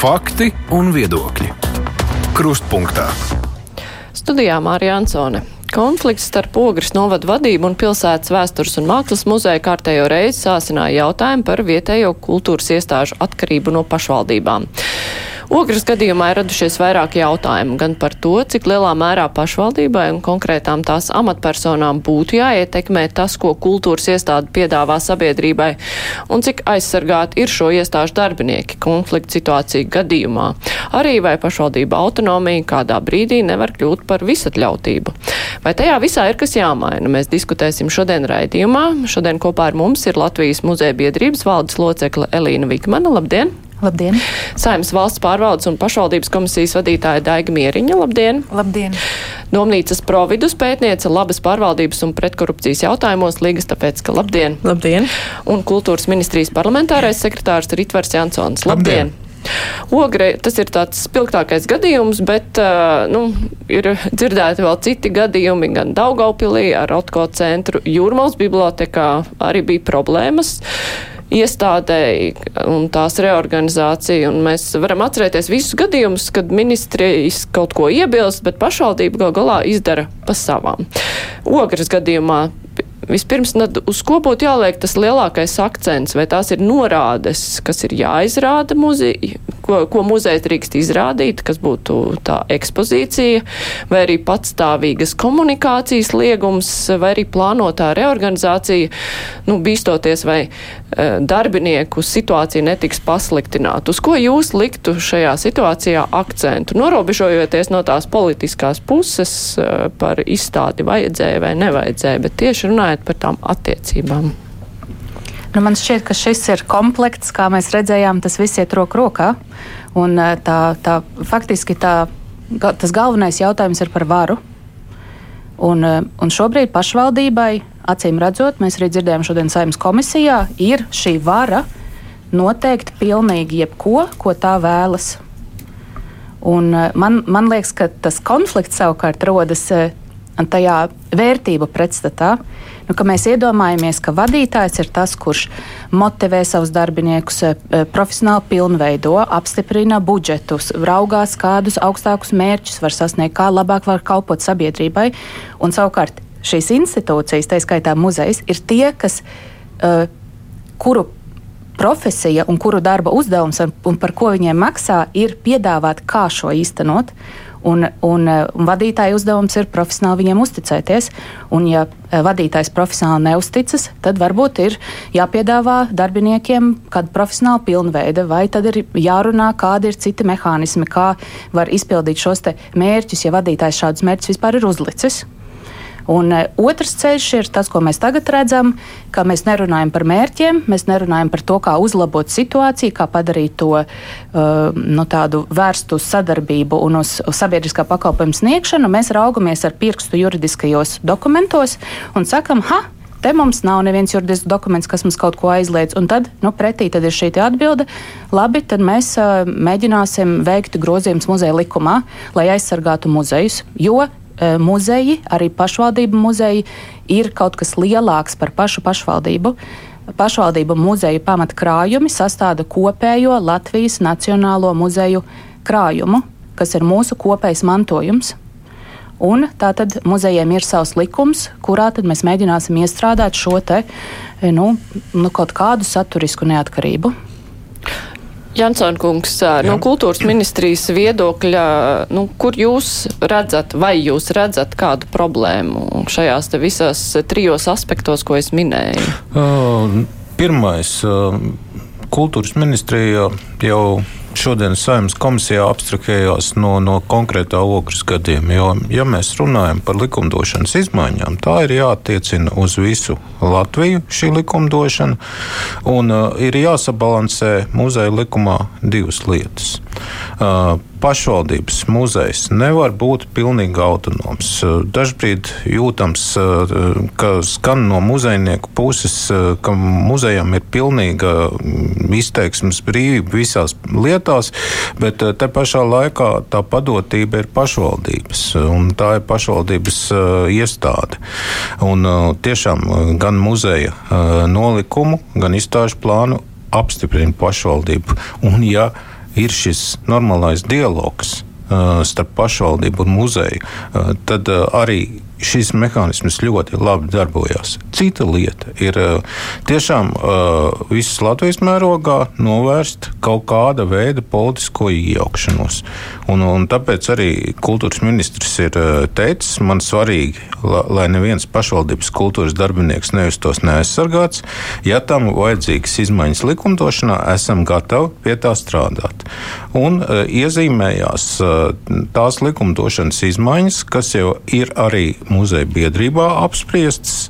Fakti un viedokļi. Krustpunktā. Studijā Mārija Ansone. Konflikts starp Ogres novadu vadību un pilsētas vēstures un mākslas muzeja kārtējo reizi sāsināja jautājumu par vietējo kultūras iestāžu atkarību no pašvaldībām. Ogres gadījumā ir radušies vairāk jautājumu gan par to, cik lielā mērā pašvaldībai un konkrētām tās amatpersonām būtu jāietekmē tas, ko kultūras iestāde piedāvā sabiedrībai, un cik aizsargāti ir šo iestāžu darbinieki konflikta situāciju gadījumā. Arī vai pašvaldība autonomija kādā brīdī nevar kļūt par visatļautību. Vai tajā visā ir kas jāmaina? Mēs diskutēsim šodien raidījumā. Šodien kopā ar mums ir Latvijas muzeja biedrības valdes locekle Elīna Vikmana. Labdien! Labdien! Saimnes valsts pārvaldes un pašvaldības komisijas vadītāja Daiga Mieriņa. Labdien! Labdien! Domnīcas providus pētniece labas pārvaldības un pretkorupcijas jautājumos Līgas tāpēc, ka labdien! Labdien! Un kultūras ministrijas parlamentārais sekretārs Ritvars Jansons. Labdien! labdien. Ogre, tas ir tāds spilgtākais gadījums, bet uh, nu, ir dzirdēti vēl citi gadījumi, gan Daugaupilī ar Otko centru Jūrmals bibliotekā arī bija problēmas iestādēji un tās reorganizācija. Un mēs varam atcerēties visus gadījumus, kad ministrijas kaut ko iebilst, bet pašvaldība gal galā izdara pa savām. Ogres gadījumā Vispirms, uz ko būtu jāliek tas lielākais akcents, vai tās ir norādes, kas ir jāizrāda muzeja, ko, ko muzejs drīkst izrādīt, kas būtu tā ekspozīcija, vai arī patstāvīgas komunikācijas liegums, vai arī plānotā reorganizācija, nu, bīstoties, vai darbinieku situācija netiks pasliktināta. Uz ko jūs liktu šajā situācijā akcentu, norobežojoties no tās politiskās puses e, par izstādi vajadzēja vai nevajadzēja, bet tieši runājot par tām attiecībām? Nu, man šķiet, ka šis ir komplekts, kā mēs redzējām, tas viss iet roku rokā. Un eh, tā, tā, faktiski tā, tas galvenais jautājums ir par varu. Un, eh, un šobrīd pašvaldībai, acīm redzot, mēs arī dzirdējām šodien saimnes komisijā, ir šī vara noteikt pilnīgi jebko, ko tā vēlas. Un eh, man, man liekas, ka tas konflikts savukārt rodas tajā vērtību pretstatā. Nu, mēs iedomājamies, ka vadītājs ir tas, kurš motivē savus darbiniekus, eh, profesionāli pilnveido, apstiprina budžetus, raugās, kādus augstākus mērķus var sasniegt, kā labāk var kalpot sabiedrībai. Un savukārt šīs institūcijas, tā skaitā muzejs, ir tie, kas, uh, kuru profesija un kuru darba uzdevums un, un par ko viņiem maksā, ir piedāvāt, kā šo īstenot. Un, un, un vadītāja uzdevums ir profesionāli viņiem uzticēties. Un, ja e, vadītājs profesionāli neusticas, tad varbūt ir jāpiedāvā darbiniekiem kāda profesionāla pilnveida, vai tad ir jārunā, kādi ir citi mehānismi, kā var izpildīt šos mērķus, ja vadītājs šādus mērķus vispār ir uzlicis. Un e, otrs ceļš ir tas, ko mēs tagad redzam, ka mēs nerunājam par mērķiem, mēs nerunājam par to, kā uzlabot situāciju, kā padarīt to uh, nu, tādu vērstu uz sadarbību un uz, uz sabiedriskā pakalpojuma sniegšanu. Mēs raugamies ar pirkstu juridiskajos dokumentos un sakam, ha! Te mums nav neviens juridisks dokuments, kas mums kaut ko aizliedz. Un tad, nu, pretī tad ir šī atbilde. Labi, tad mēs uh, mēģināsim veikt grozījumus muzeja likumā, lai aizsargātu muzejus. Jo muzeji, arī pašvaldību muzeji, ir kaut kas lielāks par pašu pašvaldību. Pašvaldību muzeju pamatkrājumi sastāda kopējo Latvijas Nacionālo muzeju krājumu, kas ir mūsu kopējs mantojums. Un tātad muzejiem ir savs likums, kurā mēs mēģināsim iestrādāt šo te, e, nu, nu, kaut kādu saturisku neatkarību. Jansona kungs, Jā. no kultūras ministrijas viedokļa, nu, kur jūs redzat, vai jūs redzat kādu problēmu šajās te visās trijos aspektos, ko es minēju? Uh, pirmais, uh, kultūras ministrija jau šodienas saimnes komisijā abstrahējās no, no konkrētā ogles gadījuma. Jo, ja mēs runājam par likumdošanas izmaiņām, tā ir jāattiecina uz visu Latviju šī likumdošana, un uh, ir jāsabalansē muzeja likumā divas lietas. Pašvaldības muzejs nevar būt pilnīgi autonoms. Dažbrīd jūtams, ka skan no muzejnieku puses, ka muzejam ir pilnīga izteiksmes brīvība visās lietās, bet te pašā laikā tā padotība ir pašvaldības, un tā ir pašvaldības iestāde. Un tiešām gan muzeja nolikumu, gan izstāžu plānu apstiprina pašvaldību. Un, ja ir šis normālais dialogs starp pašvaldību un muzeju, tad arī šis mehānisms ļoti labi darbojas. Cita lieta ir tiešām visas Latvijas mērogā novērst kaut kāda veida politisko iejaukšanos. Un, un tāpēc arī kultūras ministrs ir teicis, man svarīgi, lai neviens pašvaldības kultūras darbinieks nejustos neaizsargāts. Ja tam vajadzīgas izmaiņas likumdošanā, esam gatavi pie tā strādāt. Un iezīmējās tās likumdošanas izmaiņas, kas jau ir arī muzeja biedrībā apspriestas,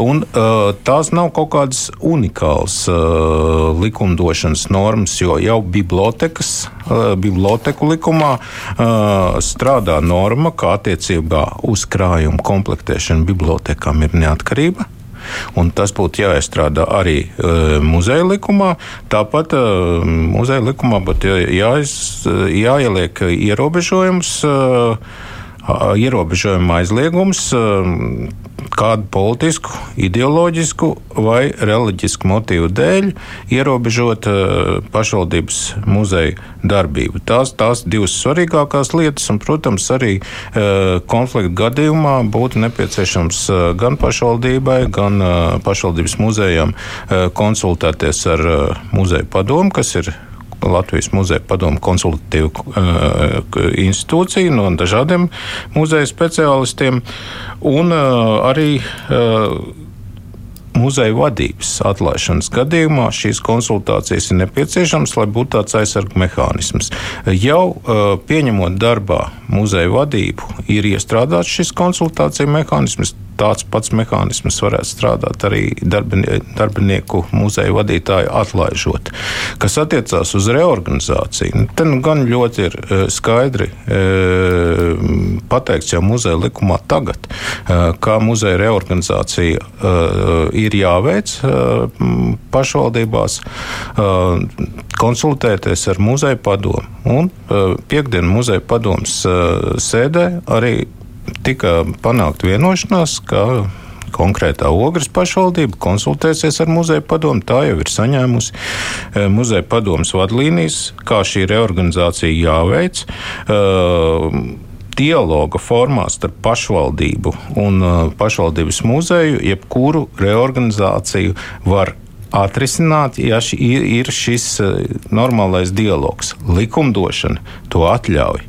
un uh, tās nav kaut kādas unikālas uh, likumdošanas normas, jo jau bibliotekas, uh, biblioteku likumā uh, strādā norma, ka attiecībā uz krājumu komplektēšanu bibliotekām ir neatkarība. Un tas būtu jāiestrādā arī uh, muzeja likumā. Tāpat uh, muzeja likumā būtu jāiz, jāieliek ierobežojums. Uh, ierobežojuma aizliegums kādu politisku, ideoloģisku vai reliģisku motīvu dēļ ierobežot pašvaldības muzeja darbību. Tās tās divas svarīgākās lietas, un, protams, arī konflikta gadījumā būtu nepieciešams gan pašvaldībai, gan pašvaldības muzejām konsultēties ar muzeja padomu, kas ir Latvijas muzeja padomu konsultatīvu uh, institūciju no dažādiem muzeja speciālistiem un uh, arī uh, muzeja vadības atlaišanas gadījumā šīs konsultācijas ir nepieciešamas, lai būtu tāds aizsargu mehānisms. Jau pieņemot darbā muzeja vadību, ir iestrādāts šis konsultāciju mehānisms tāds pats mehānisms varētu strādāt arī darbinieku muzeja vadītāju atlaižot. Kas attiecās uz reorganizāciju, nu, tad nu gan ļoti ir e, skaidri e, pateikts jau muzeja likumā tagad, e, kā muzeja reorganizācija ir jāveic pašvaldībās, konsultēties ar muzeja padomu. Un piekdienu muzeja padomas sēdē arī tika panākt vienošanās, ka konkrētā ogres pašvaldība konsultēsies ar muzeja padomu. Tā jau ir saņēmusi e, muzeja padomas vadlīnijas, kā šī reorganizācija jāveic. Uh, dialoga formā starp pašvaldību un uh, pašvaldības muzeju, jebkuru reorganizāciju var atrisināt, ja ši, ir, ir šis eh, normālais dialogs. Likumdošana to atļauj.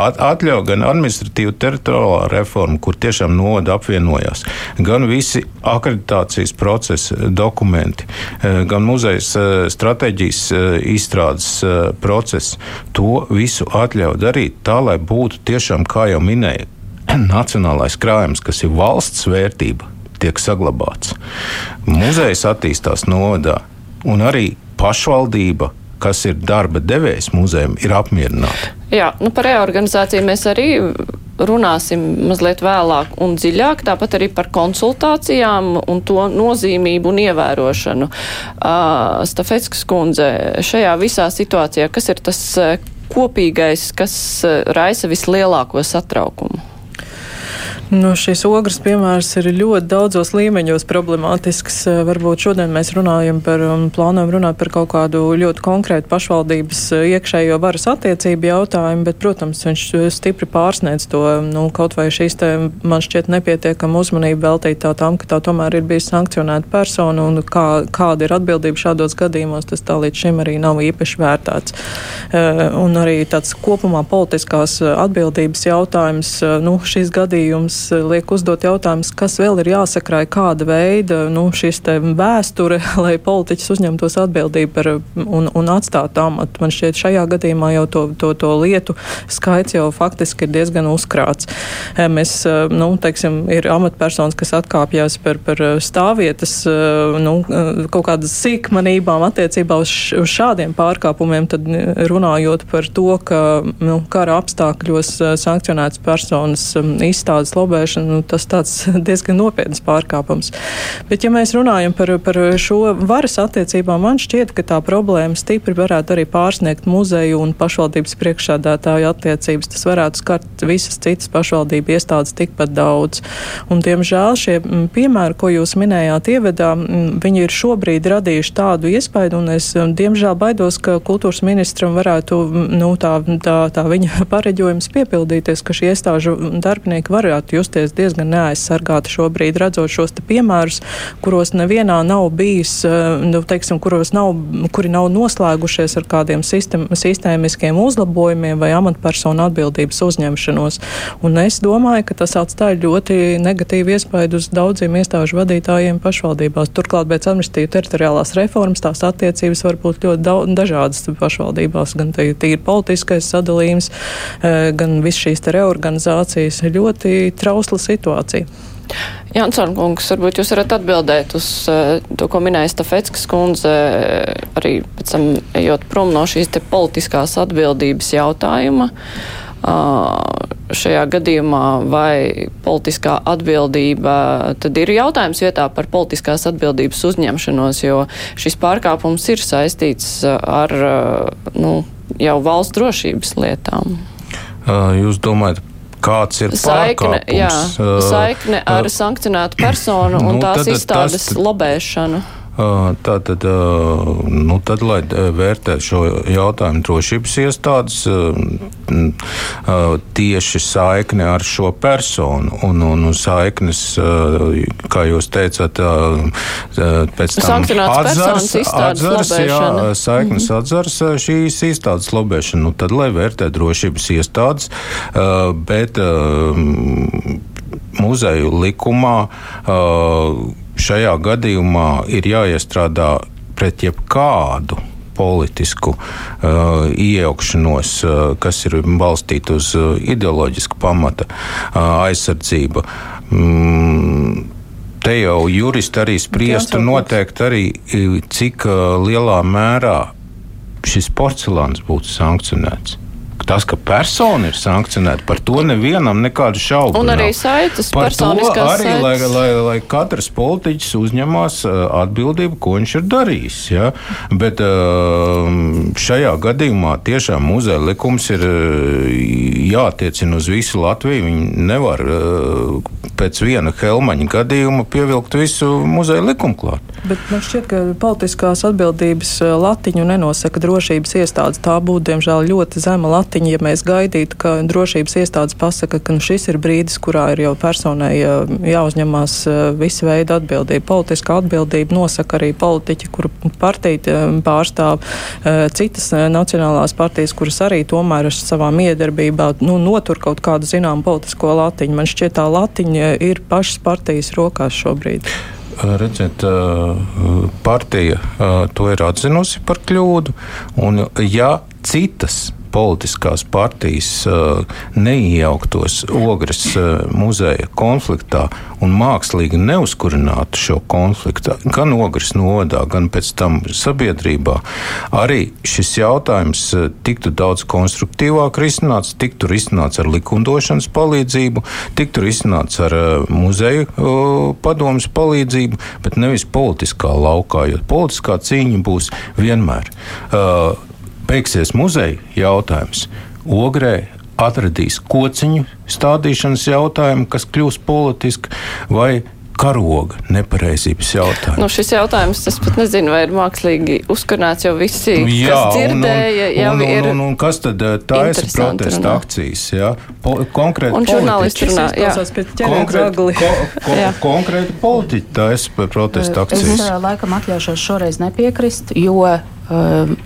At, atļauj gan administratīvu teritoriālā reforma, kur tiešām noda apvienojās, gan visi akreditācijas procesa dokumenti, eh, gan muzejas eh, stratēģijas izstrādes process. To visu atļauj darīt tā, lai būtu tiešām, kā jau minēju, nacionālais krājums, kas ir valsts vērtība tiek saglabāts. Muzejs attīstās novadā, un arī pašvaldība kas ir darba devējs muzejam, ir apmierināti. Jā, nu par reorganizāciju mēs arī runāsim mazliet vēlāk un dziļāk, tāpat arī par konsultācijām un to nozīmību un ievērošanu. Uh, Stafetskas kundze, šajā visā situācijā, kas ir tas kopīgais, kas raisa vislielāko satraukumu? Nu, šis ogres piemērs ir ļoti daudzos līmeņos problemātisks. Eh, varbūt šodien mēs runājam par, un plānojam runāt par kaut kādu ļoti konkrētu pašvaldības eh, iekšējo varas attiecību jautājumu, bet, protams, viņš eh, stipri pārsniedz to, nu, kaut vai šīs te man šķiet nepietiekama uzmanība veltīt tā tam, ka tā tomēr ir bijis sankcionēta persona un kā, kāda ir atbildība šādos gadījumos, tas tā līdz šim arī nav īpaši vērtāts. Un arī tāds kopumā politiskās atbildības jautājums, nu, šis gadījums liek uzdot jautājumus, kas vēl ir jāsakrāj, kāda veida nu, šīs vēsture, lai politiķis uzņemtos atbildību par un, un atstātu amatu. Man šķiet, šajā gadījumā jau to, to, to lietu skaits jau faktiski ir diezgan uzkrāts. Eh, mēs, eh, nu, teiksim, ir amatpersonas, kas atkāpjas par, par stāvvietas, eh, nu, kaut kādas sīkmanībām attiecībā uz, uz šādiem pārkāpumiem, tad runājot par to, ka nu, kara apstākļos sankcionētas personas izstādes lobēšana, nu, tas tāds diezgan nopietns pārkāpums. Bet, ja mēs runājam par, par šo varas attiecībām, man šķiet, ka tā problēma stipri varētu arī pārsniegt muzeju un pašvaldības priekšsādātāju attiecības. Tas varētu skart visas citas pašvaldību iestādes tikpat daudz. Un, diemžēl šie piemēri, ko jūs minējāt ievedā, viņi ir šobrīd radījuši tādu iespaidu, un es diemžēl baidos, ka kultūras ministram varētu nu, tā, tā, tā viņa pareģojums piepildīties, ka šie iestāžu darbinieki varētu justies diezgan neaizsargāti šobrīd, redzot šos piemērus, kuros nevienā nav bijis, nu, teiksim, kuros nav, kuri nav noslēgušies ar kādiem sistem, sistēmiskiem uzlabojumiem vai amatpersonu atbildības uzņemšanos. Un es domāju, ka tas atstāja ļoti negatīvu iespaidu uz daudziem iestāžu vadītājiem pašvaldībās. Turklāt pēc administratīva teritoriālās reformas tās attiecības var būt ļoti dažādas pašvaldībās, gan tīri politiskais sadalījums, eh, gan viss šīs reorganizācijas. Ļoti trausla situācija. Jansson kungs, varbūt jūs varat atbildēt uz uh, to, ko minēja Stafetskas kundze, arī pēc tam ejot prom no šīs te politiskās atbildības jautājuma. Uh, šajā gadījumā vai politiskā atbildība, tad ir jautājums vietā par politiskās atbildības uzņemšanos, jo šis pārkāpums ir saistīts ar uh, nu, jau valsts drošības lietām. Jūs domājat kāds ir saikne, pārkāpums. Jā, saikne ar sankcionētu personu un nu, tās izstādes tas, lobēšanu. Tātad, nu, tad, lai vērtētu šo jautājumu drošības iestādes, tieši saikne ar šo personu un, un saiknes, kā jūs teicāt, pēc tam atzars, atzars, jā, saiknes mm -hmm. atzars šīs iestādes lobēšana, nu, tad, lai vērtē drošības iestādes, bet muzeju likumā šajā gadījumā ir jāiestrādā pret jebkādu politisku uh, iejaukšanos, uh, kas ir balstīta uz uh, ideoloģisku pamata uh, aizsardzību. Mm, te jau juristi arī spriestu noteikti arī, cik uh, lielā mērā šis porcelāns būtu sankcionēts. Tas, ka persona ir sankcionēta, par to nevienam nekādu šaubu. Un arī saites par to arī, saites. lai, lai, lai katrs politiķis uzņemās uh, atbildību, ko viņš ir darījis. Ja? Bet uh, šajā gadījumā tiešām muzeja likums ir uh, jātiecina uz visu Latviju. Viņi nevar pēc viena Helmaņa gadījuma pievilkt visu muzeja likumu klāt. Bet man šķiet, ka politiskās atbildības latiņu nenosaka drošības iestādes. Tā būtu, diemžēl, ļoti zema latiņa latiņa, ja mēs gaidītu, ka drošības iestādes pasaka, ka nu, šis ir brīdis, kurā ir jau personai jāuzņemās visa veida atbildība. Politiskā atbildība nosaka arī politiķi, kuru partija pārstāv citas nacionālās partijas, kuras arī tomēr ar savām iedarbībā nu, notur kaut kādu zinām politisko latiņu. Man šķiet, tā latiņa ir pašas partijas rokās šobrīd. Redziet, partija to ir atzinusi par kļūdu, un ja citas politiskās partijas uh, neiejauktos Ogres uh, muzeja konfliktā un mākslīgi neuzkurinātu šo konfliktu gan Ogres nodā, gan pēc tam sabiedrībā, arī šis jautājums uh, tiktu daudz konstruktīvāk risināts, tiktu risināts ar likumdošanas palīdzību, tiktu risināts ar muzeju padomus palīdzību, bet nevis politiskā laukā, jo politiskā cīņa būs vienmēr. Uh, beigsies muzeja jautājums, Ogrē atradīs kociņu stādīšanas jautājumu, kas kļūs politiski, vai karoga nepareizības jautājums. Nu, šis jautājums, es pat nezinu, vai ir mākslīgi uzkarnāts, jo visi, jā, kas dzirdēja, un, un, jau un, ir. Un, un kas tad eh, tā ir protesta runā. akcijas? Jā? Po, konkrēti un žurnālisti runā, jā. Konkrēti, ko, ko, jā. konkrēti politiķi tā ir protesta akcijas. Es laikam atļaušos šoreiz nepiekrist, jo. Um,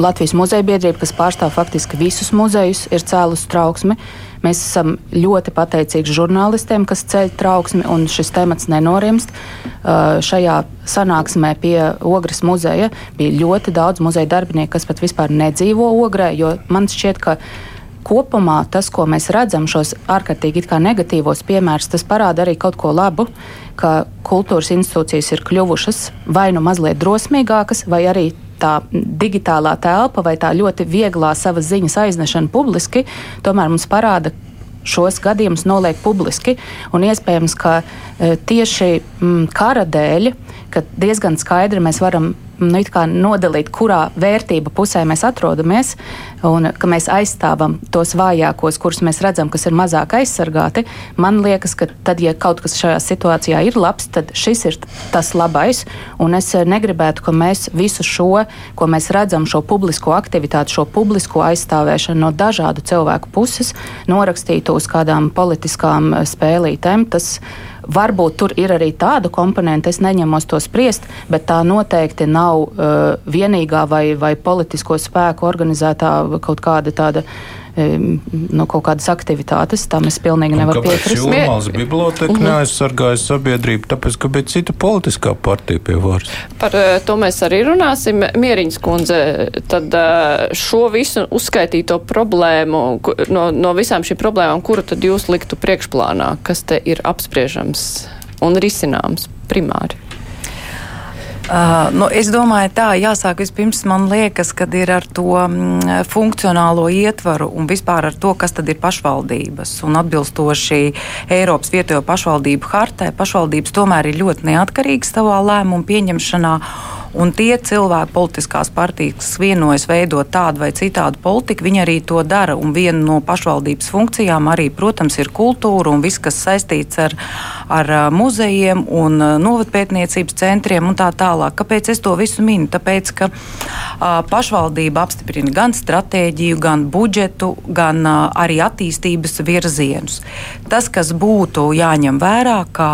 Latvijas muzeja biedrība, kas pārstāv faktiski visus muzejus, ir cēlusi trauksmi. Mēs esam ļoti pateicīgi žurnālistiem, kas ceļ trauksmi, un šis temats nenorimst. Uh, šajā sanāksmē pie Ogres muzeja bija ļoti daudz muzeja darbinieku, kas pat vispār nedzīvo Ogrē, jo man šķiet, ka kopumā tas, ko mēs redzam, šos ārkārtīgi negatīvos piemērus, tas parāda arī kaut ko labu, ka kultūras institūcijas ir kļuvušas vai nu mazliet drosmīgākas, vai arī tā digitālā telpa vai tā ļoti vieglā savas ziņas aiznešana publiski, tomēr mums parāda, šos gadījumus noliek publiski. Iespējams, ka e, tieši m, kara dēļ, kad diezgan skaidri mēs varam nu, nodalīt, kurā vērtība pusē mēs atrodamies, un ka mēs aizstāvam tos vājākos, kurus mēs redzam, kas ir mazāk aizsargāti. Man liekas, ka tad, ja kaut kas šajā situācijā ir labs, tad šis ir tas labais. Es negribētu, ka mēs visu šo, ko mēs redzam, šo publisko aktivitāti, šo publisko aizstāvēšanu no dažādu cilvēku puses, norakstītu uz kādām politiskām spēlītēm. Tas, Varbūt tur ir arī tāda komponente, es neņemos to spriest, bet tā noteikti nav uh, vienīgā vai, vai politisko spēku organizētā kaut kāda tāda no kaut kādas aktivitātes. Tam es pilnīgi nevaru piekrist. Jūrmāls biblioteka uh mhm. neaizsargāja sabiedrību, tāpēc, ka bija cita politiskā partija pie varas. Par uh, to mēs arī runāsim. Mieriņas kundze, tad uh, šo visu uzskaitīto problēmu, no, no visām šīm problēmām, kuru tad jūs liktu priekšplānā, kas te ir apspriežams un risināms primāri? Uh, nu, es domāju, tā jāsāk vispirms, man liekas, kad ir ar to mm, funkcionālo ietvaru un vispār ar to, kas tad ir pašvaldības. Un atbilstoši Eiropas vietējo pašvaldību hartai, pašvaldības tomēr ir ļoti neatkarīgas savā lēmumu pieņemšanā. Un tie cilvēki, politiskās partijas, vienojas veidot tādu vai citādu politiku, viņi arī to dara. Un viena no pašvaldības funkcijām arī, protams, ir kultūra un viss, kas saistīts ar, ar muzejiem un novatpētniecības centriem un tā tālāk. Kāpēc es to visu minu? Tāpēc, ka a, pašvaldība apstiprina gan stratēģiju, gan budžetu, gan a, arī attīstības virzienus. Tas, kas būtu jāņem vērā, kā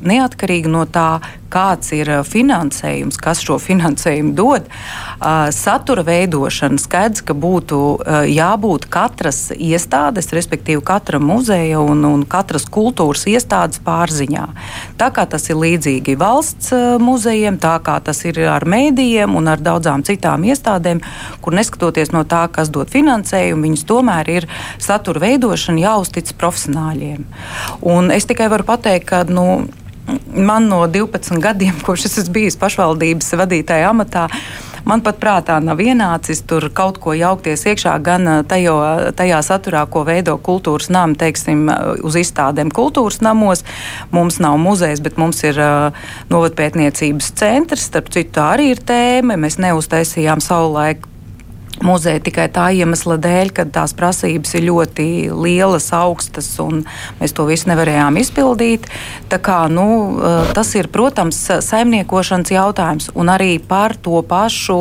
neatkarīgi no tā, kāds ir finansējums, kas šo finansējumu dod. Satura veidošana skaidrs, ka būtu jābūt katras iestādes, respektīvi katra muzeja un, un katras kultūras iestādes pārziņā. Tā kā tas ir līdzīgi valsts muzejiem, tā kā tas ir ar mēdījiem un ar daudzām citām iestādēm, kur neskatoties no tā, kas dod finansējumu, viņas tomēr ir satura veidošana jāuztic profesionāļiem. Un es tikai varu pateikt, ka nu, man no 12 gadiem, kopš es esmu bijis pašvaldības vadītāja amatā, man pat prātā nav ienācis tur kaut ko jaukties iekšā gan tajo, tajā saturā, ko veido kultūras nami, teiksim, uz izstādēm kultūras namos. Mums nav muzejs, bet mums ir uh, novadpētniecības centrs, starp citu, tā arī ir tēma. Mēs neuztaisījām savulaik muzeja tikai tā iemesla dēļ, ka tās prasības ir ļoti lielas, augstas, un mēs to visu nevarējām izpildīt. Tā kā, nu, eh, tas ir, protams, saimniekošanas jautājums, un arī par to pašu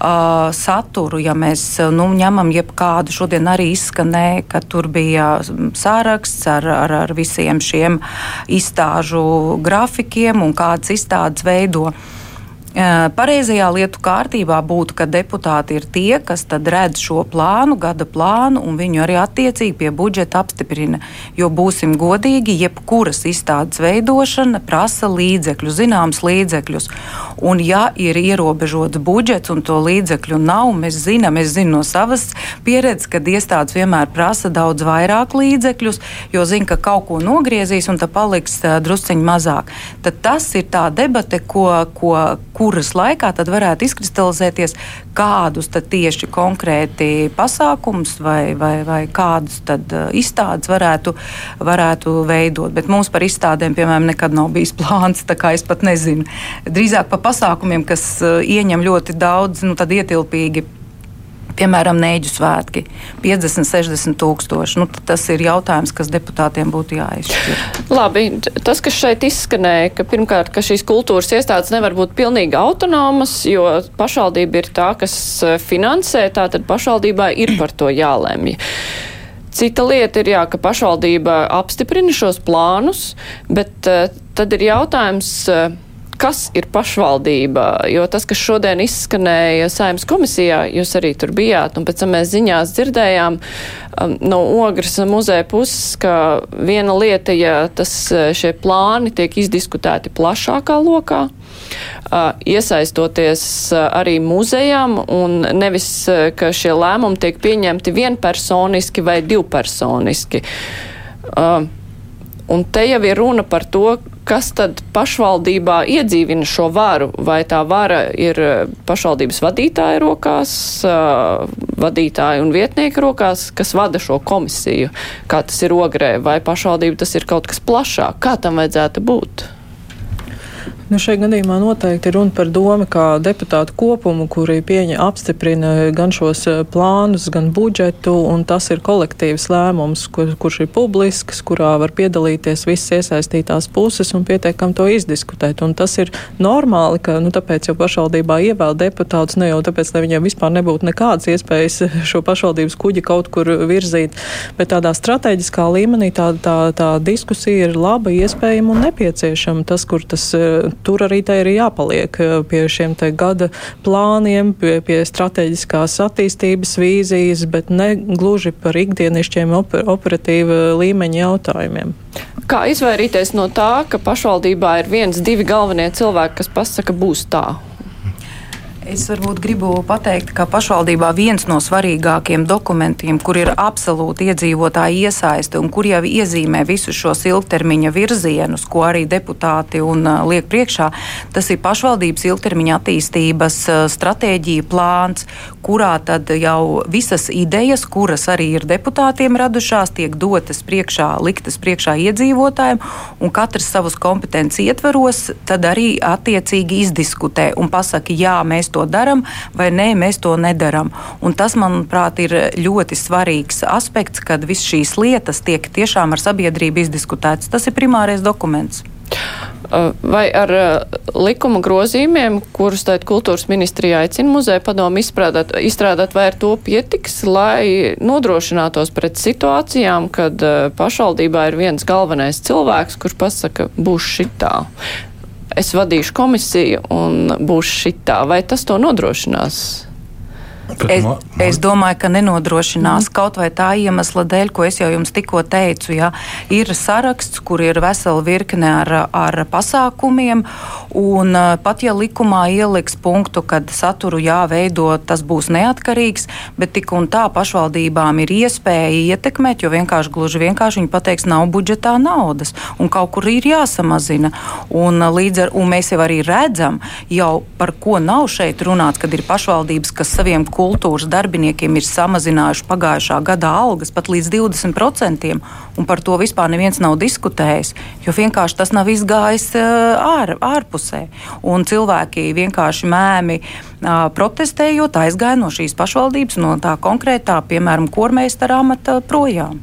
uh, saturu. Ja mēs nu, ņemam jebkādu, šodien arī izskanēja, ka tur bija sāraksts ar, ar, ar visiem šiem izstāžu grafikiem un kādas izstādes veido. Pareizajā lietu kārtībā būtu, ka deputāti ir tie, kas redz šo plānu, gada plānu, un viņu arī attiecīgi pie budžeta apstiprina. Jo būsim godīgi, jebkuras izstādes veidošana prasa līdzekļus, zināmus līdzekļus. Un, ja ir ierobežots budžets un to līdzekļu nav, mēs zinām, es zinu no savas pieredzes, kad iestādes vienmēr prasa daudz vairāk līdzekļus, jo zina, ka kaut ko nogriezīs un tā paliks drusciņi mazāk. Tad tas ir tā debate, ko. ko kuras laikā tad varētu izkristalizēties, kādus tieši konkrēti pasākums vai, vai, vai kādus uh, izstādes varētu, varētu veidot. Bet mums par izstādēm, piemēram, nekad nav bijis plāns, tā kā es pat nezinu. Drīzāk par pasākumiem, kas uh, ieņem ļoti daudz, nu, tad ietilpīgi piemēram, Nēģu svētki - 50, 60 tūkstoši. Nu, tas ir jautājums, kas deputātiem būtu jāizšķir. Labi, tas, kas šeit izskanēja, ka pirmkārt, ka šīs kultūras iestādes nevar būt pilnīgi autonomas, jo pašvaldība ir tā, kas eh, finansē, tātad pašvaldībā ir par to jālēmj. Cita lieta ir, jā, ka pašvaldība apstiprina šos plānus, bet uh, tad ir jautājums. Uh, kas ir pašvaldība, jo tas, kas šodien izskanēja saimnes komisijā, jūs arī tur bijāt, un pēc tam mēs ziņās dzirdējām um, no Ogras muzeja puses, ka viena lieta, ja tas, uh, šie plāni tiek izdiskutēti plašākā lokā, uh, iesaistoties uh, arī muzejām, un nevis, uh, ka šie lēmumi tiek pieņemti vienpersoniski vai divpersoniski. Uh, Un te jau ir runa par to, kas tad pašvaldībā iedzīvina šo varu. Vai tā vara ir pašvaldības vadītāja rokās, vadītāja un vietnieka rokās, kas vada šo komisiju, kā tas ir ogrē, vai pašvaldība tas ir kaut kas plašāk. Kā tam vajadzētu būt? Nu, šajā gadījumā noteikti ir runa par domu kā deputātu kopumu, kuri pieņa apstiprina gan šos eh, plānus, gan budžetu, un tas ir kolektīvs lēmums, kur, kurš ir publisks, kurā var piedalīties visas iesaistītās puses un pietiekam to izdiskutēt. Un tas ir normāli, ka nu, tāpēc jau pašvaldībā ievēl deputātus ne jau tāpēc, lai viņiem vispār nebūtu nekādas iespējas šo pašvaldības kuģi kaut kur virzīt, bet tādā strateģiskā līmenī tā, tā, tā diskusija ir laba, iespējama un nepieciešama. Tas, kur tas eh, tur arī tai ir jāpaliek eh, pie šiem te gada plāniem, pie, pie strateģiskās attīstības vīzijas, bet ne gluži par ikdienišķiem oper, operatīva līmeņa jautājumiem. Kā izvairīties no tā, ka pašvaldībā ir viens, divi galvenie cilvēki, kas pasaka, būs tā? Es varbūt gribu pateikt, ka pašvaldībā viens no svarīgākiem dokumentiem, kur ir absolūti iedzīvotāji iesaiste un kur jau iezīmē visus šos ilgtermiņa virzienus, ko arī deputāti un, uh, liek priekšā, tas ir pašvaldības ilgtermiņa attīstības uh, stratēģija plāns, kurā tad jau visas idejas, kuras arī ir deputātiem radušās, tiek dotas priekšā, liktas priekšā iedzīvotājiem, un katrs savus kompetences ietveros, tad arī attiecīgi izdiskutē un pasaka, jā, mēs to to darām, vai nē, mēs to nedaram. Un tas, manuprāt, ir ļoti svarīgs aspekts, kad viss šīs lietas tiek tiešām ar sabiedrību izdiskutētas. Tas ir primārais dokuments. Vai ar likuma grozījumiem, kurus tēt kultūras ministrija aicina muzeja padomu izstrādāt, izstrādāt, vai ar to pietiks, lai nodrošinātos pret situācijām, kad pašvaldībā ir viens galvenais cilvēks, kurš pasaka, būs šitā es vadīšu komisiju un būšu šitā. Vai tas to nodrošinās? Es, es domāju, ka nenodrošinās mm. kaut vai tā iemesla dēļ, ko es jau jums tikko teicu. Ja, ir saraksts, kur ir vesela virkne ar, ar pasākumiem, un uh, pat ja likumā ieliks punktu, kad saturu jāveido, tas būs neatkarīgs, bet tik un tā pašvaldībām ir iespēja ietekmēt, jo vienkārši gluži vienkārši viņi pateiks, nav budžetā naudas, un kaut kur ir jāsamazina. Un, līdz ar, un mēs jau arī redzam, jau par ko nav šeit runāts, kad ir pašvaldības, kas saviem kultūras darbiniekiem ir samazinājuši pagājušā gada algas pat līdz 20%, un par to vispār neviens nav diskutējis, jo vienkārši tas nav izgājis ār, ārpusē. Un cilvēki vienkārši mēmi protestējot, aizgāja no šīs pašvaldības, no tā konkrētā, piemēram, kormeistara amata projām.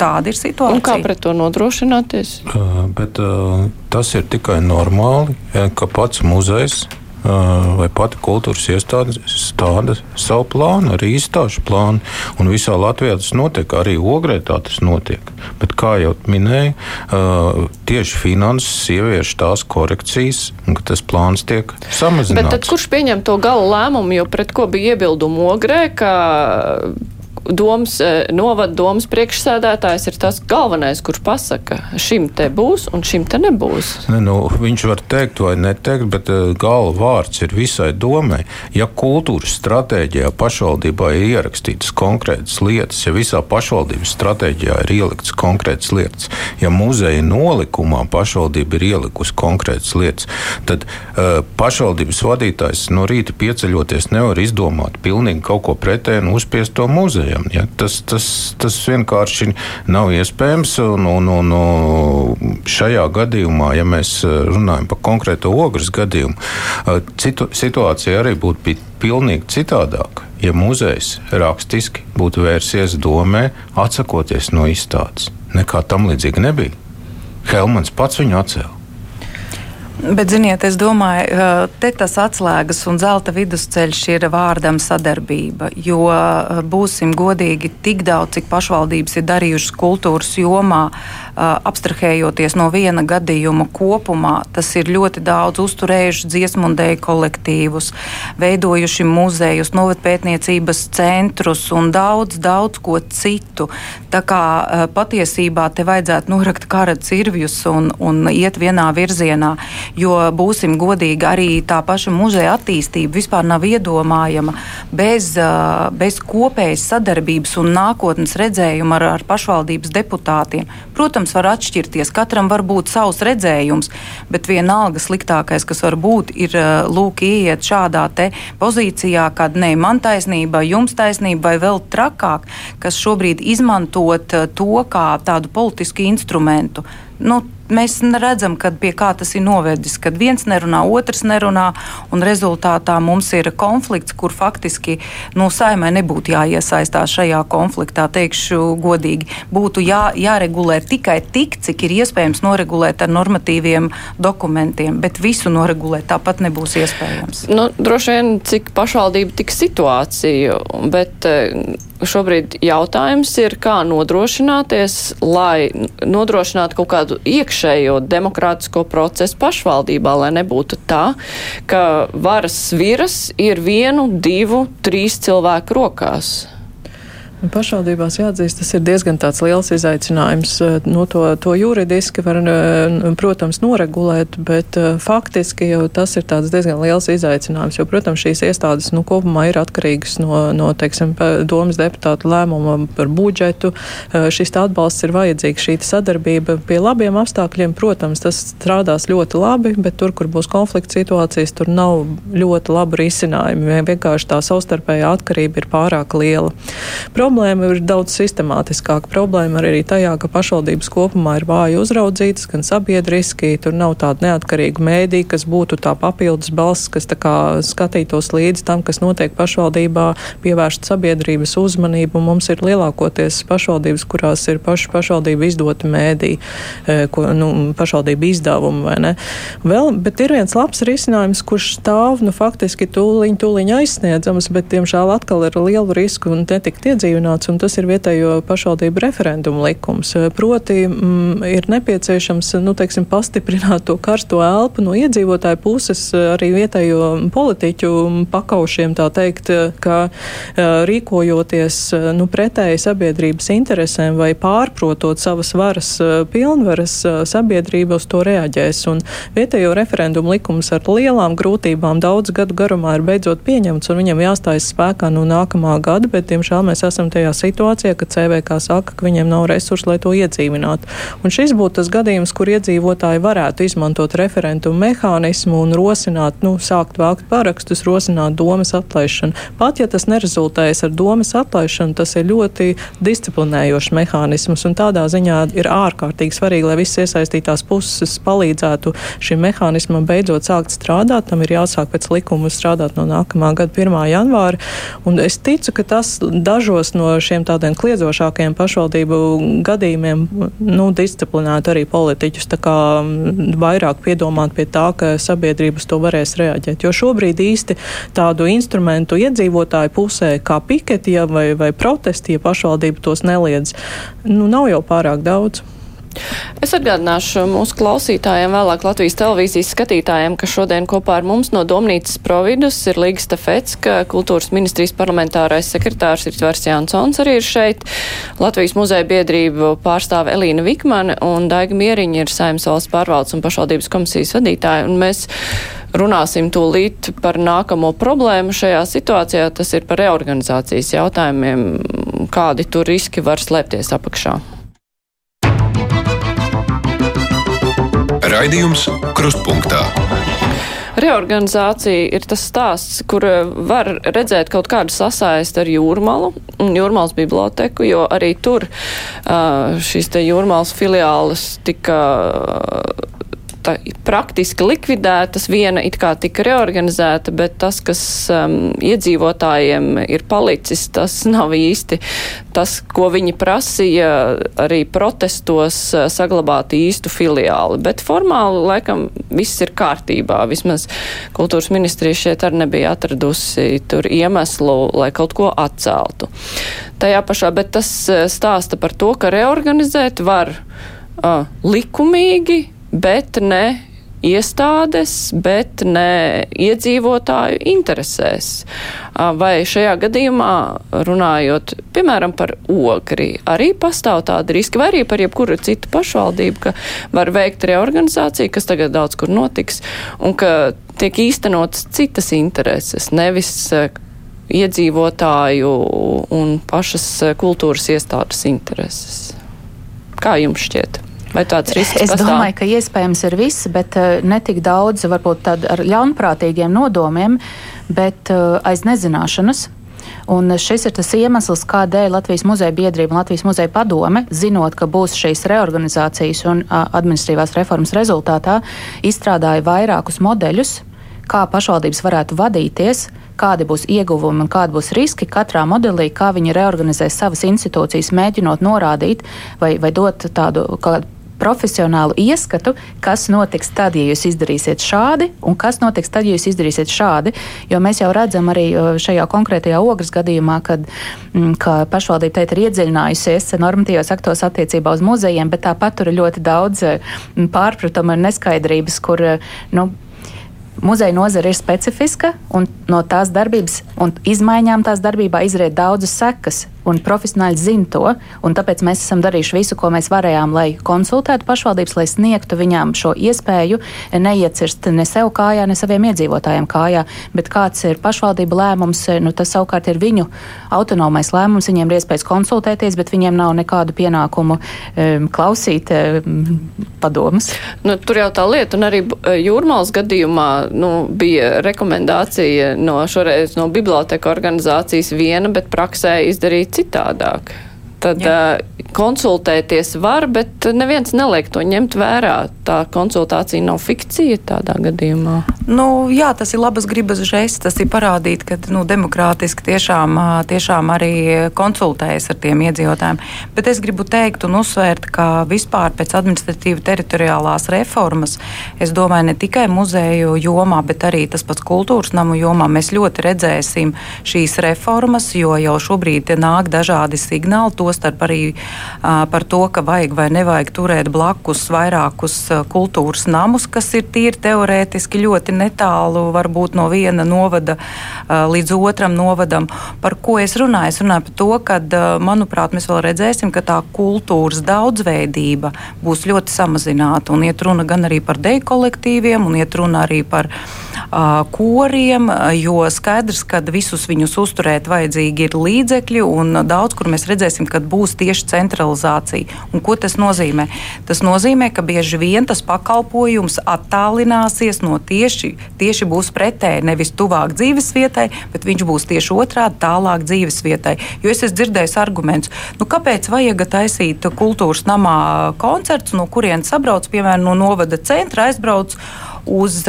Tāda ir situācija. Un kā pret to nodrošināties? Uh, bet, uh, tas ir tikai normāli, ka pats muzejs vai pati kultūras iestāde stāda savu plānu, arī izstāžu plānu. Un visā Latvijā tas notiek, arī Ogrē tā tas notiek. Bet, kā jau minēju, tieši finanses ievieš tās korekcijas, un tas plāns tiek samazināts. Bet kurš pieņem to gala lēmumu, jo pret ko bija iebildumu Ogrē, ka domas, e, novada domas priekšsēdētājs ir tas galvenais, kurš pasaka, šim te būs un šim te nebūs. Ne, nu, viņš var teikt vai neteikt, bet uh, galva vārds ir visai domai. Ja kultūras stratēģijā pašvaldībā ir ierakstītas konkrētas lietas, ja visā pašvaldības stratēģijā ir ieliktas konkrētas lietas, ja muzeja nolikumā pašvaldība ir ielikusi konkrētas lietas, tad uh, pašvaldības vadītājs no rīta pieceļoties nevar izdomāt pilnīgi kaut ko pretēju un uzspiest to muzeju iespējams. Ja? Tas, tas, tas vienkārši nav iespējams. Un, un, un šajā gadījumā, ja mēs runājam par konkrēto ogres gadījumu, citu, situācija arī būtu pilnīgi citādāka. Ja muzejs rakstiski būtu vērsies domē, atsakoties no izstādes, nekā tam līdzīga nebija. Helmans pats viņu atcēla. Bet, ziniet, es domāju, te tas atslēgas un zelta vidusceļš ir vārdam sadarbība. Jo būsim godīgi, tik daudz, cik pašvaldības ir darījušas kultūras jomā, abstrahējoties no viena gadījuma kopumā, tas ir ļoti daudz uzturējuši dziesmu un dēļu kolektīvus, veidojuši muzejus, novatpētniecības centrus un daudz, daudz ko citu. Tā kā patiesībā te vajadzētu norakt kara cirvjus un, un iet vienā virzienā. Jo būsim godīgi, arī tā paša muzeja attīstība vispār nav iedomājama bez, bez kopējas sadarbības un nākotnes redzējuma ar, ar pašvaldības deputātiem. Protams, var atšķirties, katram var būt savs redzējums, bet vienalga sliktākais, kas var būt, ir lūk, ieiet šādā pozīcijā, kad ne man taisnība, jums taisnība vai vēl trakāk, kas šobrīd izmantot to kā tādu politisku instrumentu. Nu, mēs redzam, pie kā tas ir novedis. Kad viens nerunā, otrs nerunā, un rezultātā mums ir konflikts, kur faktiski nu, saimai nebūtu jāiesaistās šajā konfliktā. Teikšu godīgi, būtu jā, jāregulē tikai tik, cik ir iespējams noregulēt ar normatīviem dokumentiem, bet visu noregulēt tāpat nebūs iespējams. Nu, droši vien, cik pašvaldība tik situāciju, bet eh, šobrīd jautājums ir, kā nodrošināties, lai nodrošinātu kaut kādu iekšējo demokrātisko procesu pašvaldībā, lai nebūtu tā, ka varas viras ir vienu, divu, trīs cilvēku rokās. Pašvaldībās jāatzīst, tas ir diezgan liels izaicinājums. Eh, no to, to juridiski var, eh, protams, noregulēt, bet eh, faktiski jau tas ir diezgan liels izaicinājums. Jo, protams, šīs iestādes nu, kopumā ir atkarīgas no, no teiksim, domas deputātu lēmuma par budžetu. Šis atbalsts ir vajadzīgs, šī sadarbība pie labiem apstākļiem. Protams, tas strādās ļoti labi, bet tur, kur būs konflikts situācijas, tur nav ļoti labu risinājumu. Vienkārši tā savstarpējā atkarība ir pārāk liela. Problēma problēma ir daudz sistemātiskāka. Problēma arī tajā, ka pašvaldības kopumā ir vāji uzraudzītas, gan sabiedriski, tur nav tāda neatkarīga mēdī, kas būtu tā papildus balss, kas skatītos līdz tam, kas notiek pašvaldībā, pievērst sabiedrības uzmanību. Mums ir lielākoties pašvaldības, kurās ir paši pašvaldība izdoti mēdī, e, ko, nu, pašvaldība izdevumi vai ne. Vēl, bet ir viens labs risinājums, kurš stāv, nu, faktiski tūliņ, tūliņ aizsniedzams, bet, diemžēl, atkal ir liela riska un netikt iedzīvināts apstiprināts, un tas ir vietējo pašvaldību referendumu likums. Proti, m, mm, ir nepieciešams nu, teiksim, pastiprināt to karsto elpu no iedzīvotāju puses, arī vietējo politiķu pakaušiem, tā teikt, ka rīkojoties nu, pretēji sabiedrības interesēm vai pārprotot savas varas pilnvaras, sabiedrība uz to reaģēs. Un vietējo referendumu likums ar lielām grūtībām daudz gadu garumā ir beidzot pieņemts, un viņam jāstājas spēkā no nākamā gada, bet, diemžēl, mēs esam tajā situācijā, ka CVK saka, ka viņiem nav resursi, lai to iedzīvinātu. Un šis būtu tas gadījums, kur iedzīvotāji varētu izmantot referendumu mehānismu un rosināt, nu, sākt vākt parakstus, rosināt domas atlaišanu. Pat ja tas nerezultējas ar domas atlaišanu, tas ir ļoti disciplinējošs mehānisms, un tādā ziņā ir ārkārtīgi svarīgi, lai visas iesaistītās puses palīdzētu šim mehānismam beidzot sākt strādāt. Tam ir jāsāk pēc likuma strādāt no nākamā gada 1. janvāra. Un es ticu, ka tas dažos no šiem tādiem kliedzošākiem pašvaldību gadījumiem nu, disciplinētu arī politiķus, tā kā vairāk piedomāt pie tā, ka sabiedrības to varēs reaģēt. Jo šobrīd īsti tādu instrumentu iedzīvotāju pusē, kā piketi ja, vai, vai protesti, ja pašvaldība tos neliedz, nu, nav jau pārāk daudz. Es atgādināšu mūsu klausītājiem, vēlāk Latvijas televīzijas skatītājiem, ka šodien kopā ar mums no Domnīcas Providus ir Līgas Tafets, ka kultūras ministrijas parlamentārais sekretārs ir Tvers Jansons arī ir šeit. Latvijas muzeja biedrību pārstāve Elīna Vikmane un Daiga Mieriņa ir Saimnes valsts pārvaldes un pašvaldības komisijas vadītāja. Un mēs runāsim tūlīt par nākamo problēmu šajā situācijā. Tas ir par reorganizācijas jautājumiem, kādi tur riski var slēpties apakšā. Raidījums Krustpunktā. Reorganizācija ir tas stāsts, kur var redzēt kaut kādu sasaisti ar jūrmalu jūrmālas biblioteku, jo arī tur šīs te jūrmālas filiāles tika tā, praktiski likvidētas, viena it kā tika reorganizēta, bet tas, kas um, iedzīvotājiem ir palicis, tas nav īsti tas, ko viņi prasīja arī protestos uh, saglabāt īstu filiāli. Bet formāli, laikam, viss ir kārtībā. Vismaz kultūras ministrija šeit arī nebija atradusi tur iemeslu, lai kaut ko atceltu. Tajā pašā, bet tas uh, stāsta par to, ka reorganizēt var uh, likumīgi, bet ne iestādes, bet ne iedzīvotāju interesēs. Vai šajā gadījumā runājot, piemēram, par ogri, arī pastāv tāda riska, vai arī par jebkuru citu pašvaldību, ka var veikt reorganizāciju, kas tagad daudz kur notiks, un ka tiek īstenotas citas intereses, nevis iedzīvotāju un pašas kultūras iestādes intereses. Kā jums šķiet? Vai tāds risks es pastāv? domāju, ka iespējams ir viss, bet uh, ne tik daudz varbūt tādu ar ļaunprātīgiem nodomiem, bet uh, aiz nezināšanas. Un šis ir tas iemesls, kādēļ Latvijas muzeja biedrība un Latvijas muzeja padome, zinot, ka būs šīs reorganizācijas un administratīvās reformas rezultātā, izstrādāja vairākus modeļus, kā pašvaldības varētu vadīties, kādi būs ieguvumi un kādi būs riski katrā modelī, kā viņi reorganizēs savas institūcijas, mēģinot norādīt vai, vai dot tādu profesionālu ieskatu, kas notiks tad, ja jūs izdarīsiet šādi, un kas notiks tad, ja jūs izdarīsiet šādi. Jo mēs jau redzam arī šajā konkrētajā ogres gadījumā, kad mm, pašvaldība teikt ir iedziļinājusies normatīvos aktos attiecībā uz muzejiem, bet tāpat tur ir ļoti daudz mm, pārpratumu un neskaidrības, kur nu, Muzeja nozare ir specifiska, un no tās darbības un izmaiņām tās darbībā izriet daudzas sekas un profesionāļi zina to. Tāpēc mēs esam darījuši visu, ko mēs varējām, lai konsultētu pašvaldības, lai sniegtu viņām šo iespēju neiecirst ne sev kājā, ne saviem iedzīvotājiem kājā. Bet kāds ir pašvaldība lēmums, nu, tas savukārt ir viņu autonomais lēmums. Viņiem ir iespējas konsultēties, bet viņiem nav nekādu pienākumu um, klausīt um, padomus. Nu, tur jau tā lieta, un arī jūrmālas gadījumā nu, bija rekomendācija no šoreiz no biblioteka organizācijas viena, bet praksē izdarīt citādāk. Tad Jā. konsultēties var, bet neviens neliek to ņemt vērā. Tā konsultācija nav fikcija tādā gadījumā. Nu, jā, tas ir labas gribas žests. Tas ir parādīt, ka nu, demokrātiski tiešām, tiešām arī konsultējas ar tiem iedzīvotājiem. Bet es gribu teikt un uzsvērt, ka vispār pēc administratīva teritoriālās reformas, es domāju, ne tikai muzeju jomā, bet arī tas pats kultūras namu jomā, mēs ļoti redzēsim šīs reformas, jo jau šobrīd nāk dažādi signāli tostarp arī par to, ka vajag vai nevajag turēt blakus vairākus kultūras namus, kas ir tīri teorētiski ļoti netālu, varbūt no viena novada līdz otram novadam. Par ko es runāju? Es runāju par to, ka, manuprāt, mēs vēl redzēsim, ka tā kultūras daudzveidība būs ļoti samazināta. Un iet runa gan arī par deju kolektīviem, un iet runa arī par uh, koriem, jo skaidrs, ka visus viņus uzturēt vajadzīgi ir līdzekļi, un daudz kur mēs redzēsim, kad būs tieši centralizācija. Un ko tas nozīmē? Tas nozīmē, ka bieži vien tas pakalpojums attālināsies no tieši, tieši būs pretēji, nevis tuvāk dzīves vietai, bet viņš būs tieši otrādi tālāk dzīves vietai. Jo es esmu dzirdējis argumentus, nu, kāpēc vajag taisīt kultūras namā koncerts, no kurienes sabrauc, piemēram, no novada centra aizbrauc uz,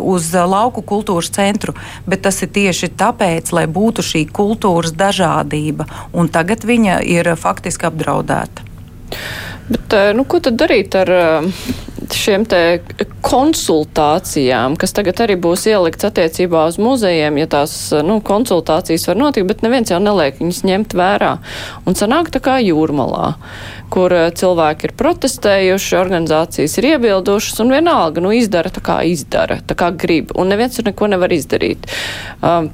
uz lauku kultūras centru, bet tas ir tieši tāpēc, lai būtu šī kultūras dažādība, un tagad viņa ir faktiski apdraudēta. Bet, eh, nu, ko tad darīt ar eh, šiem te konsultācijām, kas tagad arī būs ielikts attiecībā uz muzejiem, ja tās eh, nu, konsultācijas var notikt, bet neviens jau neliek viņas ņemt vērā. Un sanāk tā kā jūrmalā, kur cilvēki ir protestējuši, organizācijas ir iebildušas un vienalga, nu, izdara tā kā izdara, tā kā grib, un neviens tur neko nevar izdarīt. Um,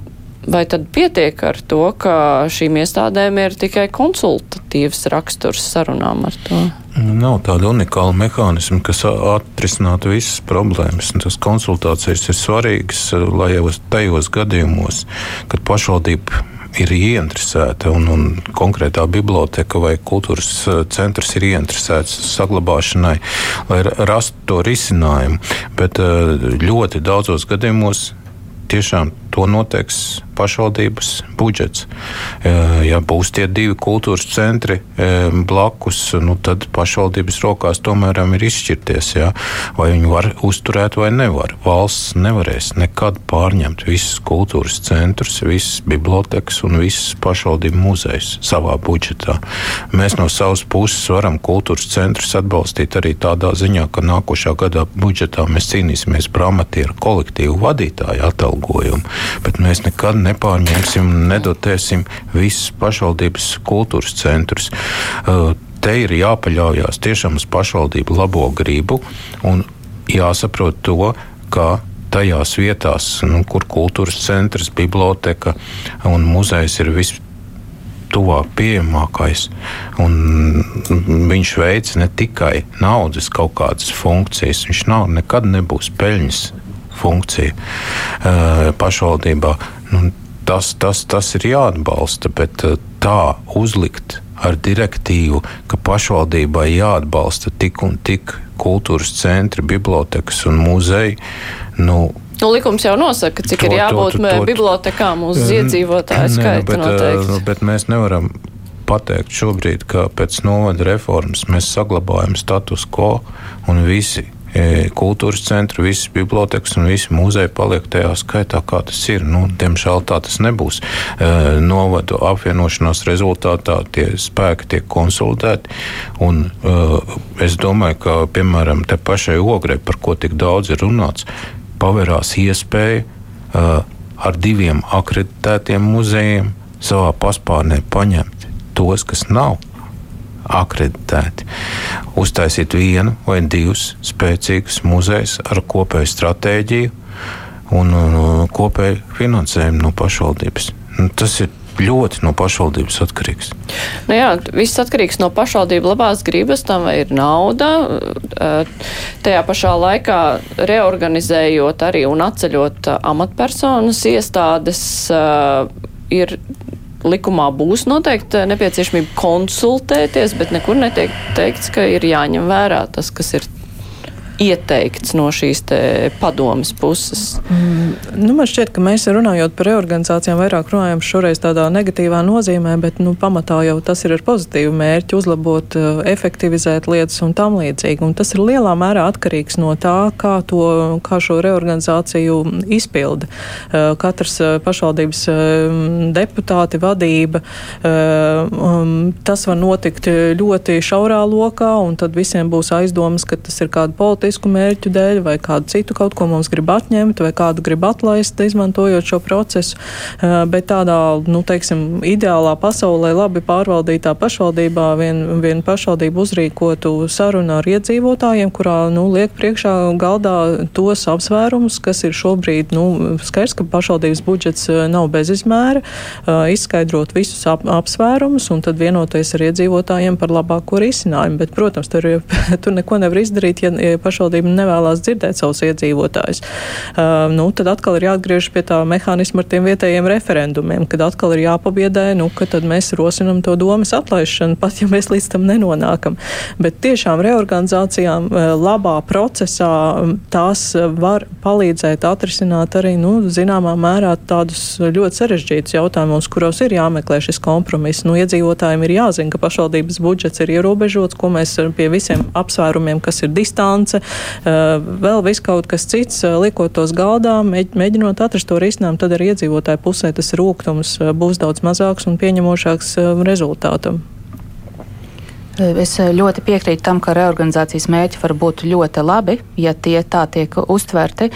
Vai tad pietiek ar to, ka šīm iestādēm ir tikai konsultatīvs raksturs sarunām ar to? Nav tāda unikāla mehānisma, kas atrisinātu visas problēmas. Tas konsultācijas ir svarīgas, lai jau tajos gadījumos, kad pašvaldība ir ieinteresēta un, un konkrētā biblioteka vai kultūras centrs ir ieinteresēts saglabāšanai, lai rastu to risinājumu. Bet ļoti daudzos gadījumos tiešām to noteiks pašvaldības budžets. Ja būs tie divi kultūras centri blakus, nu, tad pašvaldības rokās tomēr ir izšķirties, ja? vai viņi var uzturēt vai nevar. Valsts nevarēs nekad pārņemt visus kultūras centrus, visas bibliotekas un visas pašvaldību muzejus savā budžetā. Mēs no savas puses varam kultūras centrus atbalstīt arī tādā ziņā, ka nākošā gadā budžetā mēs cīnīsimies par amatieru kolektīvu vadītāju atalgojumu, bet mēs nekad nepārņemsim un nedotēsim visus pašvaldības kultūras centrus. Te ir jāpaļaujas tiešām uz pašvaldību labo gribu. jāsaprot to, ka tajās vietās, nu, kur kultūras centrs, biblioteka un muzejs ir vispār tuvāk pieejamākais. Viņš veic ne tikai naudas kaut kādas funkcijas, viņš nav, nekad nebūs peļņas funkcija uh, pašvaldībā. Nu, tas, tas, tas ir jāatbalsta, bet uh, tā uzlikt ar direktīvu, ka pašvaldībai jāatbalsta tik un tik kultūras centri, bibliotekas un muzeji. Nu, Nu, likums jau nosaka, cik to, ir jābūt to, to, to, bibliotekām uz iedzīvotāju skaitu. Nu, bet, noteikti. bet mēs nevaram pateikt šobrīd, ka pēc novada reformas mēs saglabājam status quo un visi kultūras centri, visas bibliotekas un visi muzeji paliek tajā skaitā, kā tas ir. Nu, diemžēl tā tas nebūs. Novadu apvienošanās rezultātā tie spēki tiek konsolidēti. Un, es domāju, ka piemēram te pašai ogrei, par ko tik daudz ir runāts, pavērās iespēja ar diviem akreditētiem muzejiem savā paspārnē paņemt tos, kas nav akreditēti. Uztaisīt vienu vai divus spēcīgus muzejus ar kopēju stratēģiju un, kopēju finansējumu no pašvaldības. Nu, tas ir ļoti no pašvaldības atkarīgs. Nu jā, viss atkarīgs no pašvaldību labās gribas, tam vai ir nauda. Tajā pašā laikā reorganizējot arī un atceļot amatpersonas iestādes ir likumā būs noteikti nepieciešamība konsultēties, bet nekur netiek teikts, ka ir jāņem vērā tas, kas ir ieteikts no šīs padomas puses? Mm, nu, man šķiet, ka mēs runājot par reorganizācijām, vairāk runājam šoreiz tādā negatīvā nozīmē, bet nu, pamatā jau tas ir ar pozitīvu mērķi uzlabot, uh, efektivizēt lietas un tam līdzīgi. Un tas ir lielā mērā atkarīgs no tā, kā, to, kā šo reorganizāciju izpilda. Uh, katrs uh, pašvaldības deputāti, vadība, um, tas var notikt ļoti šaurā lokā, un tad visiem būs aizdomas, ka tas ir kāda politika politisku mērķu dēļ, vai kādu citu kaut ko mums grib atņemt, vai kādu grib atlaist, izmantojot šo procesu. Bet tādā, nu, teiksim, ideālā pasaulē, labi pārvaldītā pašvaldībā, vien, vien pašvaldība uzrīkotu sarunu ar iedzīvotājiem, kurā, nu, liek priekšā galdā tos apsvērumus, kas ir šobrīd, nu, skaidrs, ka pašvaldības budžets nav bez izmēra, eh, izskaidrot visus ap, apsvērumus un tad vienoties ar iedzīvotājiem par labāko risinājumu. Bet, protams, tur, tur neko nevar izdarīt, ja, ja pašvaldība nevēlas dzirdēt savus iedzīvotājus. Uh, nu, tad atkal ir jāatgriežas pie tā mehānisma ar tiem vietējiem referendumiem, kad atkal ir jāpabiedē, nu, ka tad mēs rosinam to domas atlaišanu, pat ja mēs līdz tam nenonākam. Bet tiešām reorganizācijām labā procesā tās var palīdzēt atrisināt arī, nu, zināmā mērā tādus ļoti sarežģītus jautājumus, kuros ir jāmeklē šis kompromiss. Nu, iedzīvotājiem ir jāzina, ka pašvaldības budžets ir ierobežots, ko mēs pie visiem apsvērumiem, kas ir distance, vēl viss kaut kas cits, liekot tos galdā, mēģinot atrast to risinājumu, tad arī iedzīvotāju pusē tas rūgtums eh, būs daudz mazāks un pieņemošāks rezultātam. Es ļoti piekrītu tam, ka reorganizācijas mērķi var būt ļoti labi, ja tie tā tiek uztverti.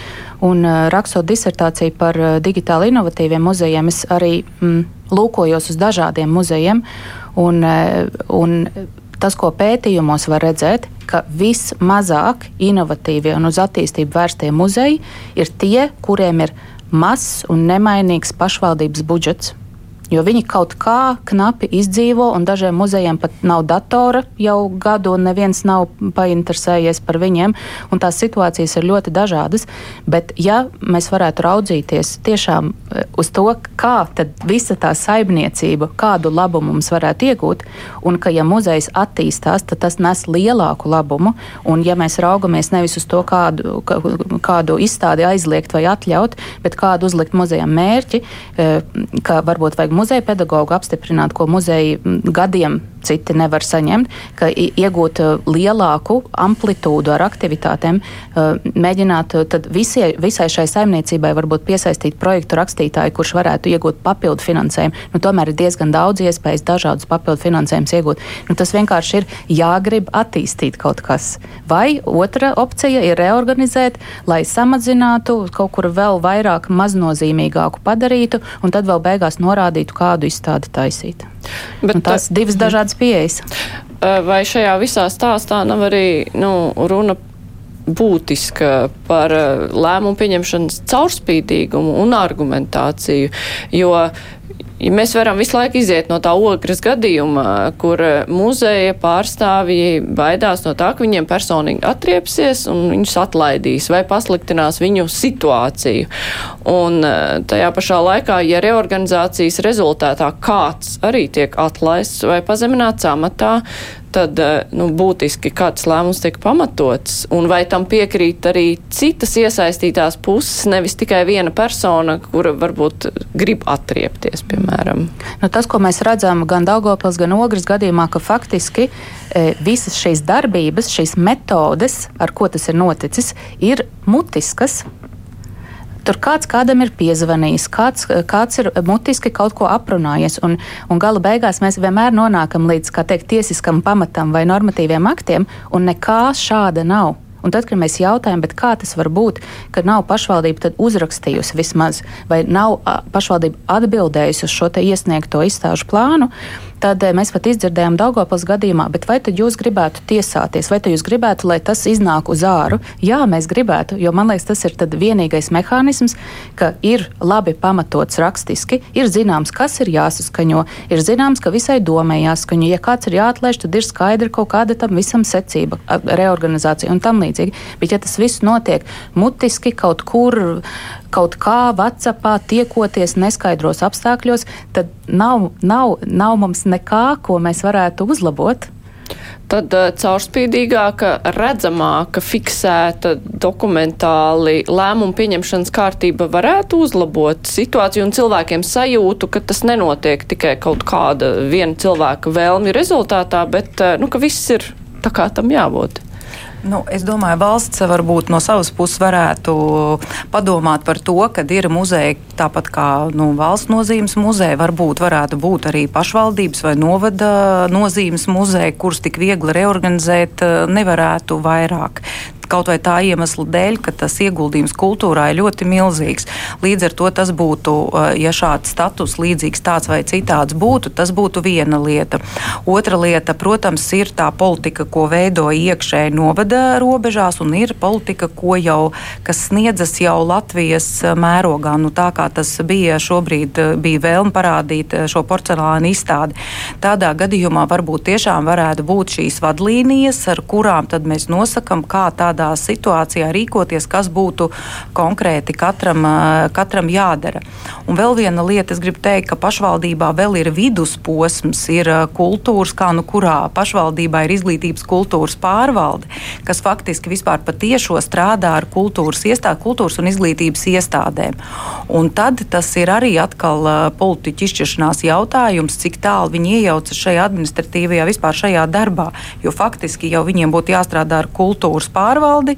Un, rakstot disertāciju par digitāli inovatīviem muzejiem, es arī mm, lūkojos uz dažādiem muzejiem. Un, un tas, ko pētījumos var redzēt, ka vismazāk inovatīvie un uz attīstību vērstie muzeji ir tie, kuriem ir mazs un nemainīgs pašvaldības budžets jo viņi kaut kā knapi izdzīvo, un dažiem muzejiem pat nav datora jau gadu, un neviens nav painteresējies par viņiem. Tās situācijas ir ļoti dažādas. Bet, ja mēs varētu raudzīties tiešām e, uz to, kā visa tā saimniecība, kādu labumu mums varētu iegūt, un ka, ja muzejs attīstās, tad tas nes lielāku labumu. Un, ja mēs raugamies nevis uz to, kādu, kādu izstādi aizliegt vai atļaut, bet kādu uzlikt muzejam mērķi, e, ka varbūt vajag muzeja pedagogu apstiprināt, ko muzeji gadiem citi nevar saņemt, ka iegūt lielāku amplitūdu ar aktivitātēm, mēģināt visie, visai šai saimniecībai varbūt piesaistīt projektu rakstītāju, kurš varētu iegūt papildu finansējumu. Nu, tomēr ir diezgan daudz iespējas dažādus papildu finansējumus iegūt. Nu, tas vienkārši ir jāgrib attīstīt kaut kas. Vai otra opcija ir reorganizēt, lai samazinātu, kaut kur vēl vairāk maznozīmīgāku padarītu, un tad vēl beigās norādītu, kādu izstādi taisīt. Bet, nu, tās ir divas dažādas pieejas. Vai šajā visā stāstā nav arī nu, runa būtiska par lēmumu pieņemšanas caurspīdīgumu un argumentāciju, jo Ja mēs varam visu laiku iziet no tā ogres gadījuma, kur muzeja pārstāvji baidās no tā, ka viņiem personīgi atriepsies un viņus atlaidīs vai pasliktinās viņu situāciju. Un tajā pašā laikā, ja reorganizācijas rezultātā kāds arī tiek atlaists vai pazemināts amatā, tad eh, nu, būtiski kāds lēmums tiek pamatots, un vai tam piekrīt arī citas iesaistītās puses, nevis tikai viena persona, kura varbūt grib atriepties, piemēram. Nu, tas, ko mēs redzam gan Daugopils, gan Ogres gadījumā, ka faktiski e, visas šīs darbības, šīs metodes, ar ko tas ir noticis, ir mutiskas. Tur kāds kādam ir piezvanījis, kāds, kāds ir mutiski kaut ko aprunājies, un, un gala beigās mēs vienmēr nonākam līdz teikt, tiesiskam pamatam vai normatīviem aktiem, un nekā šāda nav. Un tad, kad mēs jautājam, kā tas var būt, ka nav pašvaldība uzrakstījusi vismaz, vai nav pašvaldība atbildējusi uz šo iesniegto izstāžu plānu, tad mēs pat izdzirdējām Daugopils gadījumā, bet vai tad jūs gribētu tiesāties, vai jūs gribētu, lai tas iznāk uz āru? Jā, mēs gribētu, jo man liekas, tas ir vienīgais mehānisms, ka ir labi pamatots rakstiski, ir zināms, kas ir jāsaskaņo, ir zināms, ka visai domē jāsaskaņo. Ja kāds ir jāatlaiž, tad ir skaidra kaut kāda tam visam secība, reorganizācija un tam līdzīgi. Bet ja tas viss notiek mutiski kaut kur kaut kā Vācijā tiekoties neskaidros apstākļos, tad nav, nav, nav mums nekā, ko mēs varētu uzlabot tad uh, caurspīdīgāka, redzamāka, fiksēta, dokumentāli lēmumu pieņemšanas kārtība varētu uzlabot situāciju un cilvēkiem sajūtu, ka tas nenotiek tikai kaut kāda viena cilvēka vēlmi rezultātā, bet uh, nu, ka viss ir tā kā tam jābūt. Nu, es domāju, valsts varbūt no savas puses varētu padomāt par to, ka ir muzeji, tāpat kā nu, valsts nozīmes muzeja, varbūt varētu būt arī pašvaldības vai novada nozīmes muzeja, kurus tik viegli reorganizēt eh, nevarētu vairāk kaut vai tā iemesla dēļ, ka tas ieguldījums kultūrā ir ļoti milzīgs. Līdz ar to tas būtu, eh, ja šāds status līdzīgs tāds vai citāds būtu, tas būtu viena lieta. Otra lieta, protams, ir tā politika, ko veido iekšēji novada robežās, un ir politika, ko jau, kas sniedzas jau Latvijas eh, mērogā. Nu, tā kā tas bija šobrīd, eh, bija vēlme parādīt šo porcelāna izstādi. Tādā gadījumā varbūt tiešām varētu būt šīs vadlīnijas, ar kurām tad mēs nosakam, kā tādā situācijā rīkoties, kas būtu konkrēti katram, katram jādara. Un vēl viena lieta, es gribu teikt, ka pašvaldībā vēl ir vidusposms, ir kultūras, kā nu kurā pašvaldībā ir izglītības kultūras pārvalde, kas faktiski vispār patiešo strādā ar kultūras iestādi, kultūras un izglītības iestādēm. Un tad tas ir arī atkal politiķu izšķiršanās jautājums, cik tālu viņi iejaucas šajā administratīvajā vispār šajā darbā, jo faktiski jau viņiem būtu jāstrādā ar kultūras pārvaldi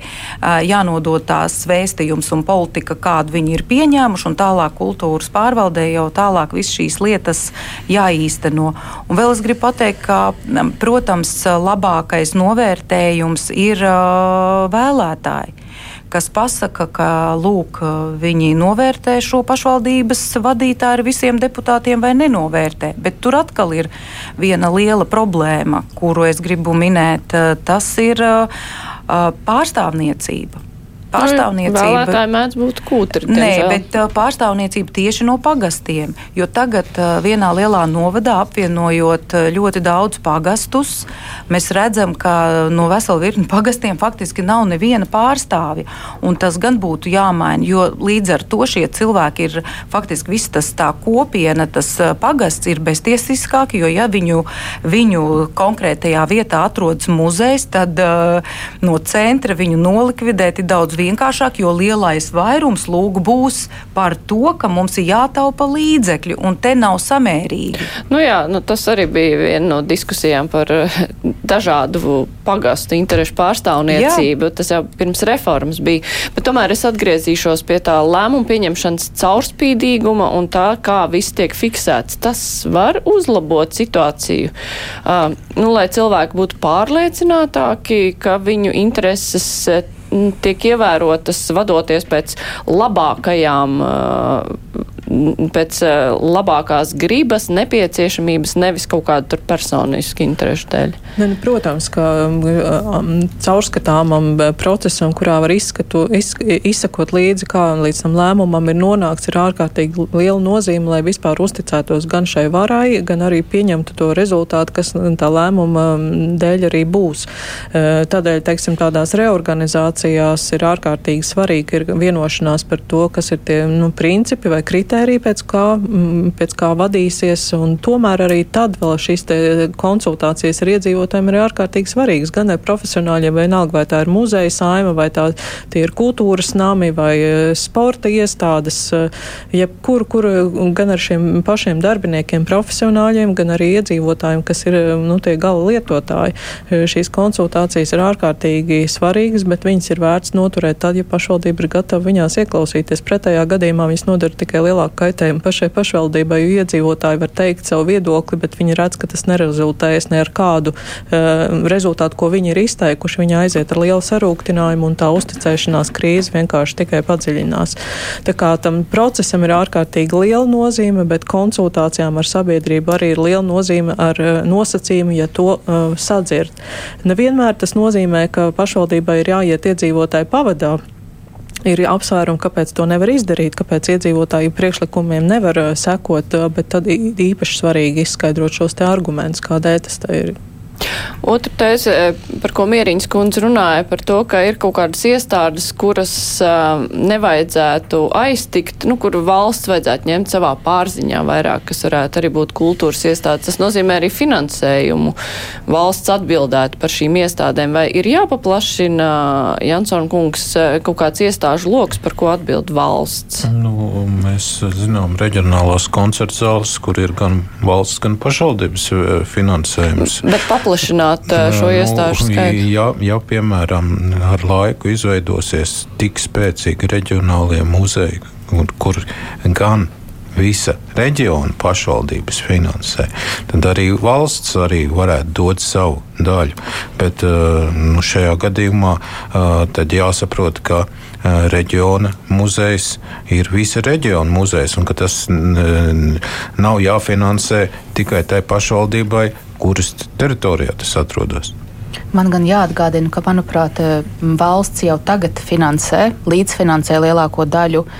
jānodod tās vēstījums un politika, kādu viņi ir pieņēmuši, un tālāk kultūras pārvaldē jau tālāk viss šīs lietas jāīsteno. Un vēl es gribu pateikt, ka, protams, labākais novērtējums ir vēlētāji kas pasaka, ka lūk, viņi novērtē šo pašvaldības vadītāju ar visiem deputātiem vai nenovērtē. Bet tur atkal ir viena liela problēma, kuru es gribu minēt. Tas ir pārstāvniecība pārstāvniecība. Vēlētāji mēdz būt kūtri. Nē, bet uh, pārstāvniecība tieši no pagastiem. Jo tagad uh, vienā lielā novadā apvienojot uh, ļoti daudz pagastus, mēs redzam, ka no vesela virkni pagastiem faktiski nav neviena pārstāvja. Un tas gan būtu jāmaina, jo līdz ar to šie cilvēki ir faktiski viss tas tā kopiena, tas pagasts ir beztiesiskāk, jo ja viņu, viņu konkrētajā vietā atrodas muzejs, tad uh, no centra viņu nolikvidēt ir daudz vienkāršāk, jo lielais vairums lūgu būs par to, ka mums ir jātaupa līdzekļi, un te nav samērīgi. Nu jā, nu tas arī bija viena no diskusijām par eh, dažādu pagastu interešu pārstāvniecību. Jā. Tas jau pirms reformas bija. Bet tomēr es atgriezīšos pie tā lēmuma pieņemšanas caurspīdīguma un tā, kā viss tiek fiksēts. Tas var uzlabot situāciju. Uh, nu, lai cilvēki būtu pārliecinātāki, ka viņu intereses tiek ievērotas vadoties pēc labākajām pēc labākās gribas, nepieciešamības, nevis kaut kādu personisku interešu dēļ. Ne, nu, protams, ka um, caurskatāmam procesam, kurā var izskatu, iz, izsakot līdzi, kā līdz tam lēmumam ir nonākts, ir ārkārtīgi liela nozīme, lai vispār uzticētos gan šai varai, gan arī pieņemtu to rezultātu, kas tā lēmuma dēļ arī būs. Tādēļ, teiksim, tādās reorganizācijās ir ārkārtīgi svarīgi ir vienošanās par to, kas ir tie nu, principi vai kritēriji, pēc kā, pēc kā vadīsies, tomēr arī tad vēl šīs konsultācijas ar iedzīvotājiem ir ārkārtīgi svarīgas, gan ar profesionāļiem, vienalga, vai tā ir muzeja saima, vai tā ir kultūras nami vai sporta iestādes, jebkur, kur gan ar šiem pašiem darbiniekiem, profesionāļiem, gan arī iedzīvotājiem, kas ir nu, tie gala lietotāji. Šīs konsultācijas ir ārkārtīgi svarīgas, bet viņas ir vērts noturēt tad, ja pašvaldība ir gatava viņās ieklausīties. Pretējā gadījumā viņas nodara tikai lielāku kaitējumu pašai pašvaldībai, jo iedzīvotāji var teikt savu viedokli, bet viņi redz, ka tas nerezultējas ne ar kādu uh, rezultātu, ko viņi ir izteikuši. Viņi aiziet ar lielu sarūktinājumu un tā uzticēšanās krīze vienkārši tikai padziļinās. Tā kā tam procesam ir ārkārtīgi liela nozīme, bet konsultācijām ar sabiedrību arī ir liela nozīme ar uh, nosacījumu, ja to uh, sadzird. Nevienmēr tas nozīmē, ka pašvaldībai ir jāiet iedzīvotāju pavadā ir apsvērumi, kāpēc to nevar izdarīt, kāpēc iedzīvotāju priekšlikumiem nevar sekot, bet tad īpaši svarīgi izskaidrot šos argumentus, kādēļ tas ir Otra tēze, e, par ko Mieriņas kundze runāja, par to, ka ir kaut kādas iestādes, kuras uh, nevajadzētu aiztikt, nu, kur valsts vajadzētu ņemt savā pārziņā vairāk, kas varētu arī būt kultūras iestādes. Tas nozīmē arī finansējumu. Valsts atbildētu par šīm iestādēm, vai ir jāpaplašina Jansona kungs kaut kāds iestāžu loks, par ko atbild valsts? Nu, mēs zinām reģionālās koncertzāles, kur ir gan valsts, gan pašvaldības finansējums. Bet paplašināt šo nu, iestāžu skaitu? Ja, ja, piemēram, ar laiku izveidosies tik spēcīgi reģionālie muzeji, kur gan visa reģiona pašvaldības finansē, tad arī valsts arī varētu dot savu daļu. Bet uh, nu, šajā gadījumā uh, tad jāsaprot, ka reģiona muzejs ir visa reģiona muzejs, un ka tas nav jāfinansē tikai tai pašvaldībai, kuras teritorijā tas atrodas. Man gan jāatgādina, ka, manuprāt, valsts jau tagad finansē, līdzfinansē lielāko daļu uh,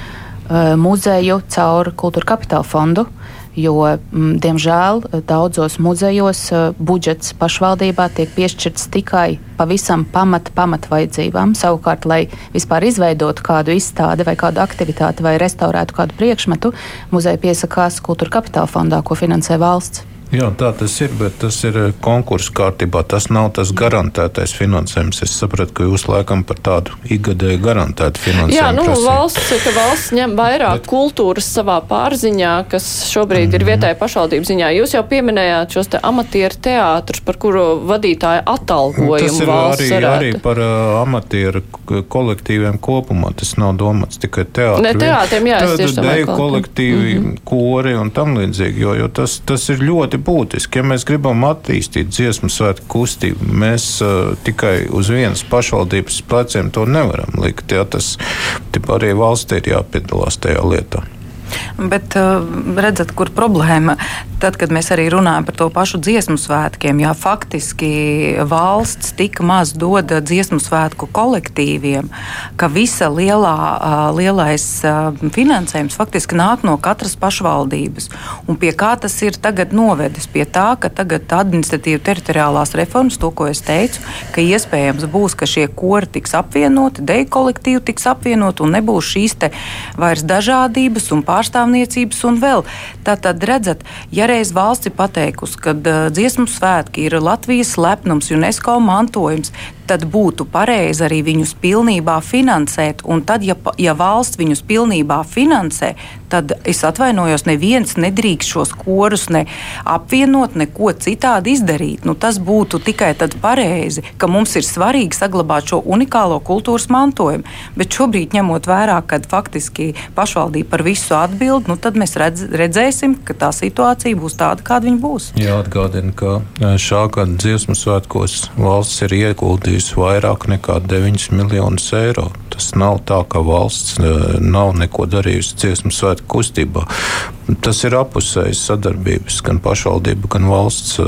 muzeju caur kultūra kapitāla fondu. Jo, m, mm, diemžēl, daudzos muzejos uh, budžets pašvaldībā tiek piešķirts tikai pavisam pamat, pamat vajadzībām. Savukārt, lai vispār izveidotu kādu izstādi vai kādu aktivitāti vai restaurētu kādu priekšmetu, muzeja piesakās kultūra kapitāla fondā, ko finansē valsts. Jā, tā tas ir, bet tas ir eh, konkursu kārtībā. Tas nav tas garantētais finansējums. Es sapratu, ka jūs laikam par tādu ikgadēju garantētu finansējumu. Jā, nu, prasīt. valsts, valsts ņem vairāk bet... kultūras savā pārziņā, kas šobrīd mm -hmm. ir mhm. vietēja pašvaldības ziņā. Jūs jau pieminējāt šos te amatieru teātrus, par kuru vadītāju atalgojumu tas ir valsts arī, varētu. arī par uh, amatieru kolektīviem kopumā. Tas nav domāts tikai teātriem. Ne, teātriem, jā, es tieši domāju. kolektīvi, mm -hmm. kori un tam līdzīgi, jo, jo tas, tas ir ļoti būtiski. Ja mēs gribam attīstīt dziesmu svētku kustību, mēs uh, tikai uz vienas pašvaldības pleciem to nevaram likt. Ja, tas arī valstī ir jāpiedalās tajā lietā. Bet uh, redzat, kur problēma? Tad, kad mēs arī runājam par to pašu dziesmu svētkiem, jā, faktiski valsts tik maz dod dziesmu svētku kolektīviem, ka visa lielā, uh, lielais uh, finansējums faktiski nāk no katras pašvaldības. Un pie kā tas ir tagad novedis? Pie tā, ka tagad administratīva teritoriālās reformas, to, ko es teicu, ka iespējams būs, ka šie kori tiks apvienoti, deju kolektīvi tiks apvienoti un nebūs šīs te vairs dažādības un pārstāvniecības un vēl. Tātad, redzat, ja reiz valsts ir pateikusi, ka dziesmu svētki ir Latvijas lepnums, UNESCO mantojums, tad būtu pareizi arī viņus pilnībā finansēt. Un tad, ja, ja valsts viņus pilnībā finansē, tad es atvainojos, neviens nedrīkst šos korus ne apvienot, neko citādi izdarīt. Nu, tas būtu tikai tad pareizi, ka mums ir svarīgi saglabāt šo unikālo kultūras mantojumu. Bet šobrīd, ņemot vērā, ka faktiski pašvaldība par visu atbild, nu, tad mēs redz, redzēsim, ka tā situācija būs tāda, kāda viņa būs. Jāatgādina, ka šā gada dziesmu svētkos valsts ir ieguldījusi ieguldījusi vairāk nekā 9 miljonus eiro. Tas nav tā, ka valsts nav neko darījusi dziesmu svētku kustībā. Tas ir apusējs sadarbības, gan pašvaldība, gan valsts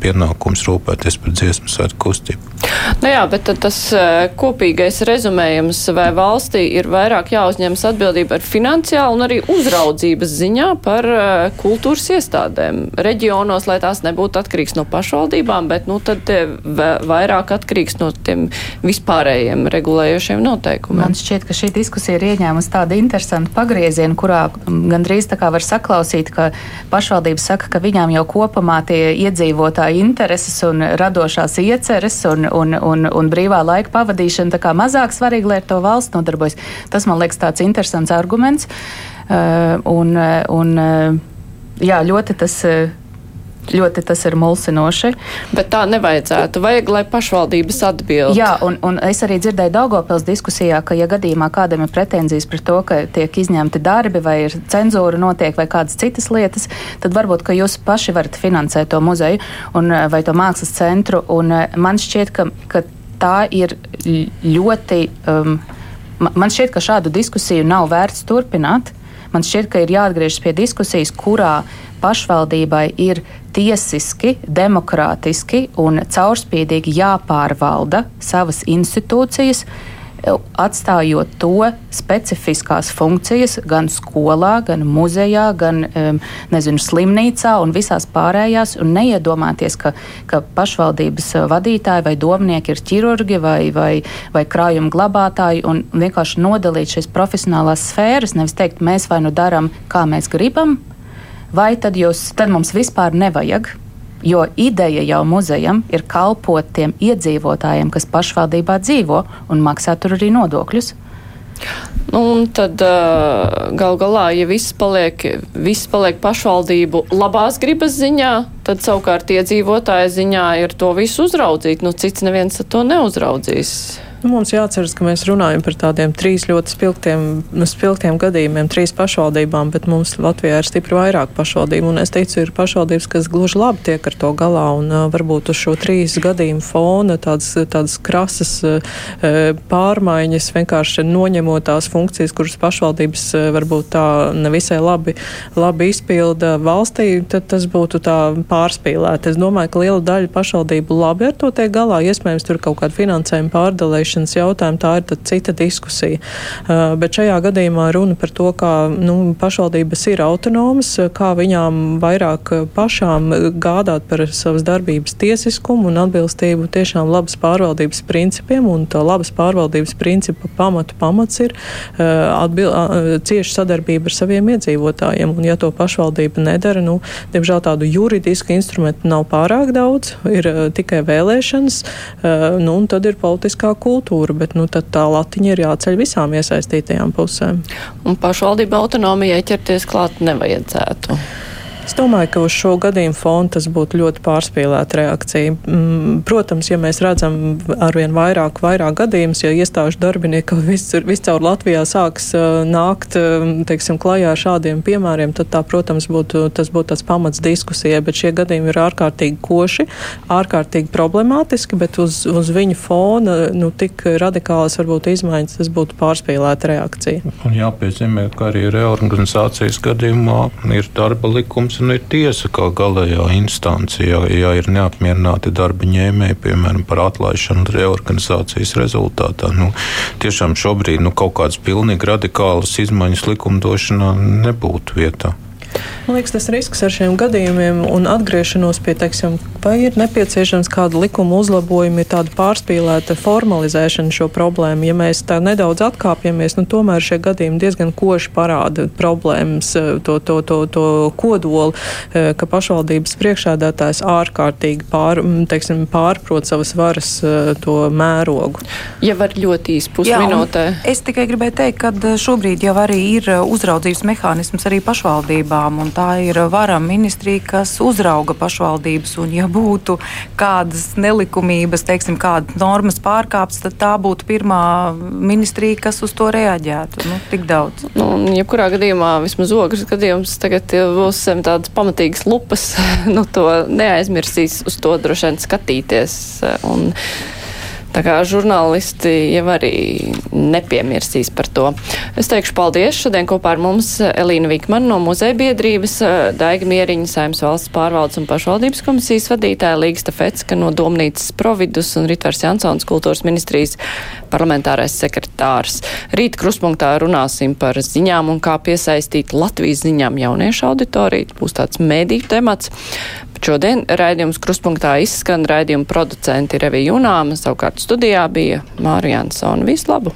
pienākums rūpēties par dziesmu svētku kustību. Nu jā, bet tas kopīgais rezumējums, vai valstī ir vairāk jāuzņemas atbildība ar finansiālu un arī uzraudzības ziņā par kultūras iestādēm reģionos, lai tās nebūtu atkarīgs no pašvaldībām, bet nu tad vairāk atkarīgs no tiem vispārējiem regulējošiem noteikumiem. Man šķiet, ka šī diskusija ir ieņēmusi tādu interesantu pagriezienu, kurā gandrīz tā kā var saklausīt, ka pašvaldības saka, ka viņām jau kopumā tie iedzīvotāji intereses un radošās ieceres un, un, un, un brīvā laika pavadīšana mazāk svarīgi, lai ar to valsts nodarbojas. Tas man liekas tāds interesants arguments. Uh, un, un, uh, jā, ļoti tas. Uh, ļoti tas ir mulsinoši. Bet tā nevajadzētu. Vajag, lai pašvaldības atbild. Jā, un, un es arī dzirdēju Daugopils diskusijā, ka, ja gadījumā kādam ir pretenzijas par to, ka tiek izņemti darbi vai ir cenzūra notiek vai kādas citas lietas, tad varbūt, ka jūs paši varat finansēt to muzeju un, vai to mākslas centru. Un man šķiet, ka, ka tā ir ļoti. Um, man šķiet, ka šādu diskusiju nav vērts turpināt. Man šķiet, ka ir jāatgriežas pie diskusijas, kurā pašvaldībai ir tiesiski, demokrātiski un caurspīdīgi jāpārvalda savas institūcijas, atstājot to specifiskās funkcijas gan skolā, gan muzejā, gan nezinu, slimnīcā un visās pārējās, un neiedomāties, ka, ka pašvaldības vadītāji vai domnieki ir ķirurgi vai, vai, vai krājuma glabātāji, un vienkārši nodalīt šīs profesionālās sfēras, nevis teikt, mēs vai nu darām, kā mēs gribam, vai tad, jūs, tad mums vispār nevajag. Jo ideja jau muzejam ir kalpot tiem iedzīvotājiem, kas pašvaldībā dzīvo un maksā tur arī nodokļus. Nu, un tad gal galā, ja viss paliek, viss paliek pašvaldību labās gribas ziņā, tad savukārt iedzīvotāja ziņā ir to visu uzraudzīt. Nu, cits neviens to neuzraudzīs. Nu, mums jāatceras, ka mēs runājam par tādiem trīs ļoti spilgtiem, nu, spilgtiem gadījumiem, trīs pašvaldībām, bet mums Latvijā ir stipri vairāk pašvaldību. Un es teicu, ir pašvaldības, kas gluži labi tiek ar to galā. Un uh, varbūt uz šo trīs gadījumu fona tādas, tādas krasas uh, pārmaiņas, vienkārši noņemot tās funkcijas, kuras pašvaldības uh, varbūt tā nevisai labi, labi izpilda valstī, tad tas būtu tā pārspīlēti. Es domāju, ka liela daļa pašvaldību labi ar to tiek galā. Iespējams, tur kaut kāda finansējuma pārdalēšana ievēlēšanas jautājumu, tā ir cita diskusija. Uh, bet šajā gadījumā runa par to, kā nu, pašvaldības ir autonomas, kā viņām vairāk pašām gādāt par savas darbības tiesiskumu un atbilstību tiešām labas pārvaldības principiem, un tā labas pārvaldības principa pamatu pamats ir uh, atbil, uh, cieša sadarbība ar saviem iedzīvotājiem. Un, ja to pašvaldība nedara, nu, diemžēl tādu juridisku instrumentu nav pārāk daudz, ir tikai vēlēšanas, nu, un tad ir politiskā kultūra kultūru, bet nu, tā latiņa ir jāceļ visām iesaistītajām pusēm. Un pašvaldība autonomijai ķerties klāt nevajadzētu. Es domāju, ka uz šo gadījumu fonu tas būtu ļoti pārspīlēta reakcija. Mm, protams, ja mēs redzam arvien vairāk, vairāk gadījumus, ja iestāžu darbinieki viscaur Latvijā sāks uh, nākt, uh, teiksim, klajā ar šādiem piemēriem, tad tā, protams, būtu, tas būtu tāds pamats diskusijai, bet šie gadījumi ir ārkārtīgi koši, ārkārtīgi problemātiski, bet uz, uz viņu fona, nu, tik radikālas varbūt izmaiņas, tas būtu pārspīlēta reakcija. Un jāpiezīmē, ka arī reorganizācijas gadījumā ir darba likums likums un ir tiesa kā galējā instance. Ja, ja ir neapmierināti darba ņēmēji, piemēram, par atlaišanu reorganizācijas rezultātā, nu, tiešām šobrīd nu, kaut kādas pilnīgi radikālas izmaiņas likumdošanā nebūtu vietā. Man liekas, tas risks ar šiem gadījumiem un atgriešanos pie, teiksim, vai ir nepieciešams kāda likuma uzlabojuma, ir tāda pārspīlēta formalizēšana šo problēmu. Ja mēs tā nedaudz atkāpjamies, nu, tomēr šie gadījumi diezgan koši parāda problēmas, eh, to, to, to, to kodolu, eh, ka pašvaldības priekšādātājs ārkārtīgi pār, teiksim, pārprot savas varas eh, to mērogu. Ja var ļoti īsti pusminūtē. Es tikai gribēju teikt, ka šobrīd jau arī ir uzraudzības mehānisms arī pašvaldībām. Un tā ir vara ministrija, kas uzrauga pašvaldības. Un, ja būtu kādas nelikumības, teiksim, kādas normas pārkāptas, tad tā būtu pirmā ministrija, kas uz to reaģētu. Nu, tik daudz. Nu, jebkurā gadījumā, vismaz ogres gadījums, tagad būs tādas pamatīgas lupas. nu, to neaizmirsīs uz to droši vien skatīties. Un, Tā kā žurnālisti jau arī nepiemirsīs par to. Es teikšu paldies. Šodien kopā ar mums Elīna Vikmana no muzeja biedrības, Daiga Mieriņa, Saimnes valsts pārvaldes un pašvaldības komisijas vadītāja, Līgsta Fecka no Domnīcas Providus un Ritvars Jansons kultūras ministrijas parlamentārais sekretārs. Rīt kruspunktā runāsim par ziņām un kā piesaistīt Latvijas ziņām jauniešu auditoriju. Būs tāds mēdīju temats. Šodien raidījums kruspunktā izskan raidījuma producenti Revija Junāma, savukārt studijā bija Mārija Ansona. Visu labu!